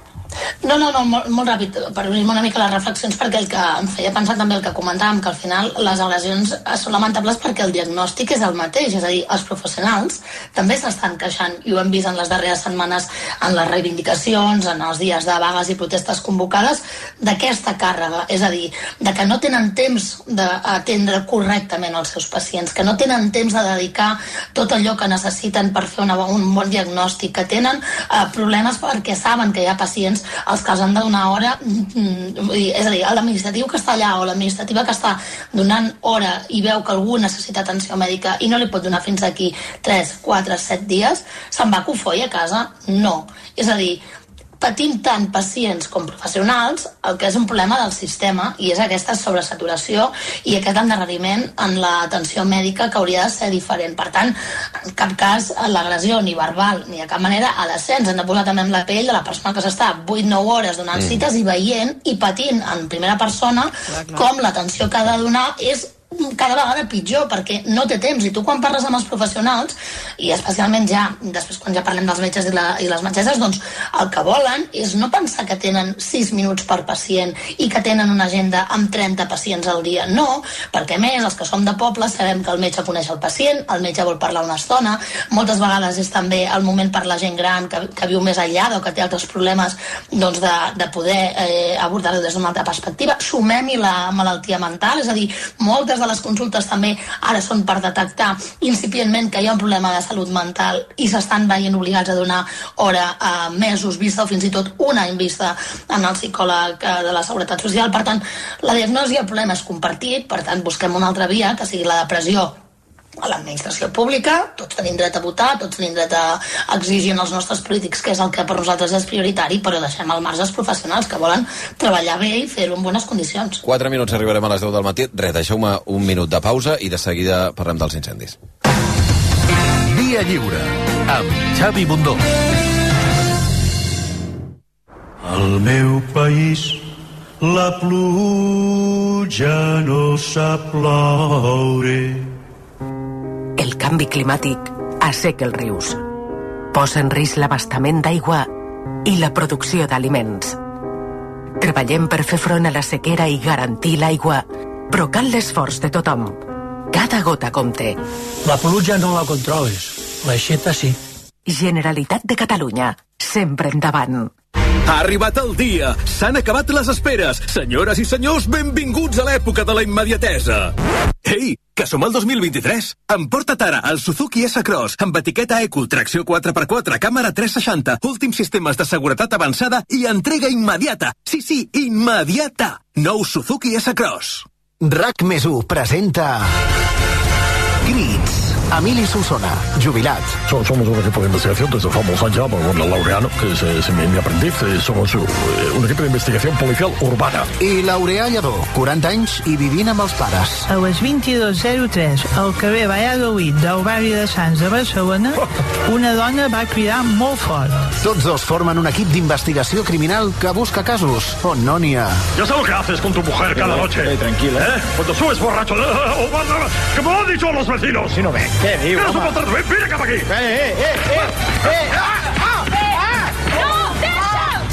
No, no, no, molt, molt ràpid, per unir-me una mica les reflexions, perquè el que em feia pensar també el que comentàvem, que al final les agressions eh, són lamentables perquè el diagnòstic és el mateix, és a dir, els professionals també s'estan queixant, i ho hem vist en les darreres setmanes en les reivindicacions, en els dies de vagues i protestes convocades, d'aquesta càrrega, és a dir, de que no tenen temps d'atendre correctament els seus pacients, que no tenen temps de dedicar tot allò que necessiten per fer una, un bon diagnòstic, que tenen eh, problemes perquè saben que hi ha pacients als que els han de donar hora, mm, dir, és a dir, l'administratiu que està allà o l'administrativa que està donant hora i veu que algú necessita atenció mèdica i no li pot donar fins aquí 3, 4, 7 dies, se'n va a cofoi a casa? No. És a dir, patim tant pacients com professionals el que és un problema del sistema i és aquesta sobresaturació i aquest endarreriment en l'atenció mèdica que hauria de ser diferent. Per tant, en cap cas l'agressió ni verbal ni de cap manera ha de ser. Ens hem de posar també en la pell de la persona que s'està 8-9 hores donant Mm. cites i veient i patint en primera persona Clar, clar. com l'atenció que ha de donar és cada vegada pitjor perquè no té temps. I tu quan parles amb els professionals i especialment ja, després quan ja parlem dels metges i, la, i les metgesses doncs el que volen és no pensar que tenen 6 minuts per pacient i que tenen una agenda amb 30 pacients al dia. No, perquè més els que som de poble sabem que el metge coneix el pacient el metge vol parlar una estona. Moltes vegades és també el moment per la gent gran que, que viu més aïllada o que té altres problemes doncs de, de poder eh, abordar-ho des d'una altra perspectiva. Sumem-hi la malaltia mental és a dir, moltes de les consultes també ara són per detectar incipientment que hi ha un problema de salut mental i s'estan veient obligats a donar hora a mesos vista o fins i tot un any vista en el psicòleg eh, de la Seguretat Social. Per tant, la diagnosi i el problema és compartit, per tant, busquem una altra via, que sigui la depressió a l'administració pública, tots tenim dret a votar, tots tenim dret a exigir als nostres polítics que és el que per nosaltres és prioritari, però deixem al marge els professionals que volen treballar bé i fer-ho en bones condicions. 4 minuts arribarem a les 10 del matí. Res, deixeu-me un minut de pausa i de seguida parlem dels incendis. Via Lliure, amb Xavi Bundó. Al meu país la pluja no sap ploure. El canvi climàtic asseca els rius. Posa en risc l'abastament d'aigua i la producció d'aliments. Treballem per fer front a la sequera i garantir l'aigua, però cal l'esforç de tothom. Cada gota compte. La pluja no la controles, l'aixeta sí. Generalitat de Catalunya. Sempre endavant. Ha arribat el dia! S'han acabat les esperes! Senyores i senyors, benvinguts a l'època de la immediatesa! Ei, que som al 2023! Emporta't ara el Suzuki S-Cross amb etiqueta Eco, tracció 4x4, càmera 360, últims sistemes de seguretat avançada i entrega immediata! Sí, sí, immediata! Nou Suzuki S-Cross. RAC més 1 presenta... Crits. Emili Solsona, jubilat. So- Somos un equipo de investigación desde famosa ya, por la Laureano, que es, es mi, mi aprendiz. Eh, Somos eh, un equipo de investigación policial urbana. I Laureà Lledó, 40 anys i vivint amb els pares. A les 22.03 al carrer Valladolid del barri de Sants de Barcelona, una dona va cridar molt fort. Tots dos formen un equip d'investigació criminal que busca casos on no n'hi ha. Ya sé lo que haces con tu mujer cada noche. tranquila. ¿Eh? Cuando subes borracho. ¡Eh, eh, oh, ¡Que me lo han dicho los vecinos! Si no ¿Qué digo? ¡Eres un maltrato! ¡Ven, ¡Mira cap aquí! ¡Eh, eh, eh! eh,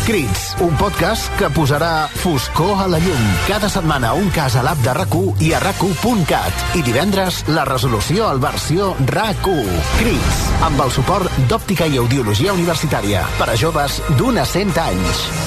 Crits, un podcast que posarà foscor a la llum. Cada setmana un cas a l'app de rac i a rac I divendres la resolució al versió RAC1. Crits, amb el suport d'Òptica i Audiologia Universitària per a joves d'un a 100 anys.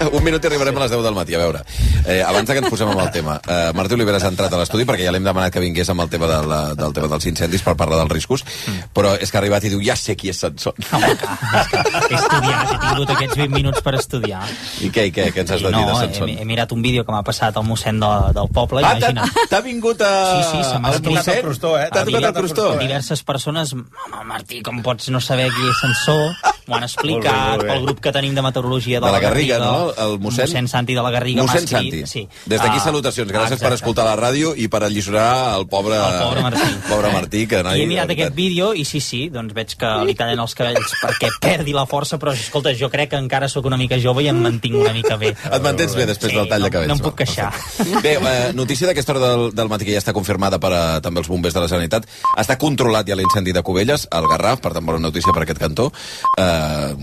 10... Un minut i arribarem a les 10 del matí, a veure. Eh, abans que ens posem amb el tema, eh, Martí Oliveres ha entrat a l'estudi perquè ja l'hem demanat que vingués amb el tema de la, del tema dels incendis per parlar dels riscos, però és que ha arribat i diu, ja sé qui és Sansón. He estudiat, he tingut aquests 20 minuts per estudiar. I què, i què, què ens has de dir de No, he, he mirat un vídeo que m'ha passat el mossèn de, del poble, Ah, imagina't. t'ha vingut a... Sí, sí, se m'ha escrit. mossèn? crostó, eh? T'ha tocat el crostó? Diverses persones, home, Martí, com pots no saber qui és Sansó? M'ho han explicat, Molt bé, molt bé. pel grup que tenim de meteorologia de, De la Garriga, no? El mossèn? mossèn Santi de la Garriga Mossèn. Santi. Sí. Des d'aquí Ah, salutacions. Gràcies per exacte. escoltar la ràdio i per alliçorar el pobre... El pobre Martí. pobre Martí, que I he mirat aquest vídeo i sí, sí, doncs veig que li tallen els cabells perquè perdi la força, però escolta, jo crec que encara sóc una mica jove i em mantinc una mica bé. Et mantens bé després del tall de cabells. No em puc queixar. Bé, eh, notícia d'aquesta hora del, del matí que ja està confirmada per a, també els bombers de la Generalitat. Està controlat ja l'incendi de Cubelles, al Garraf, per tant, bona notícia per aquest cantó. Eh,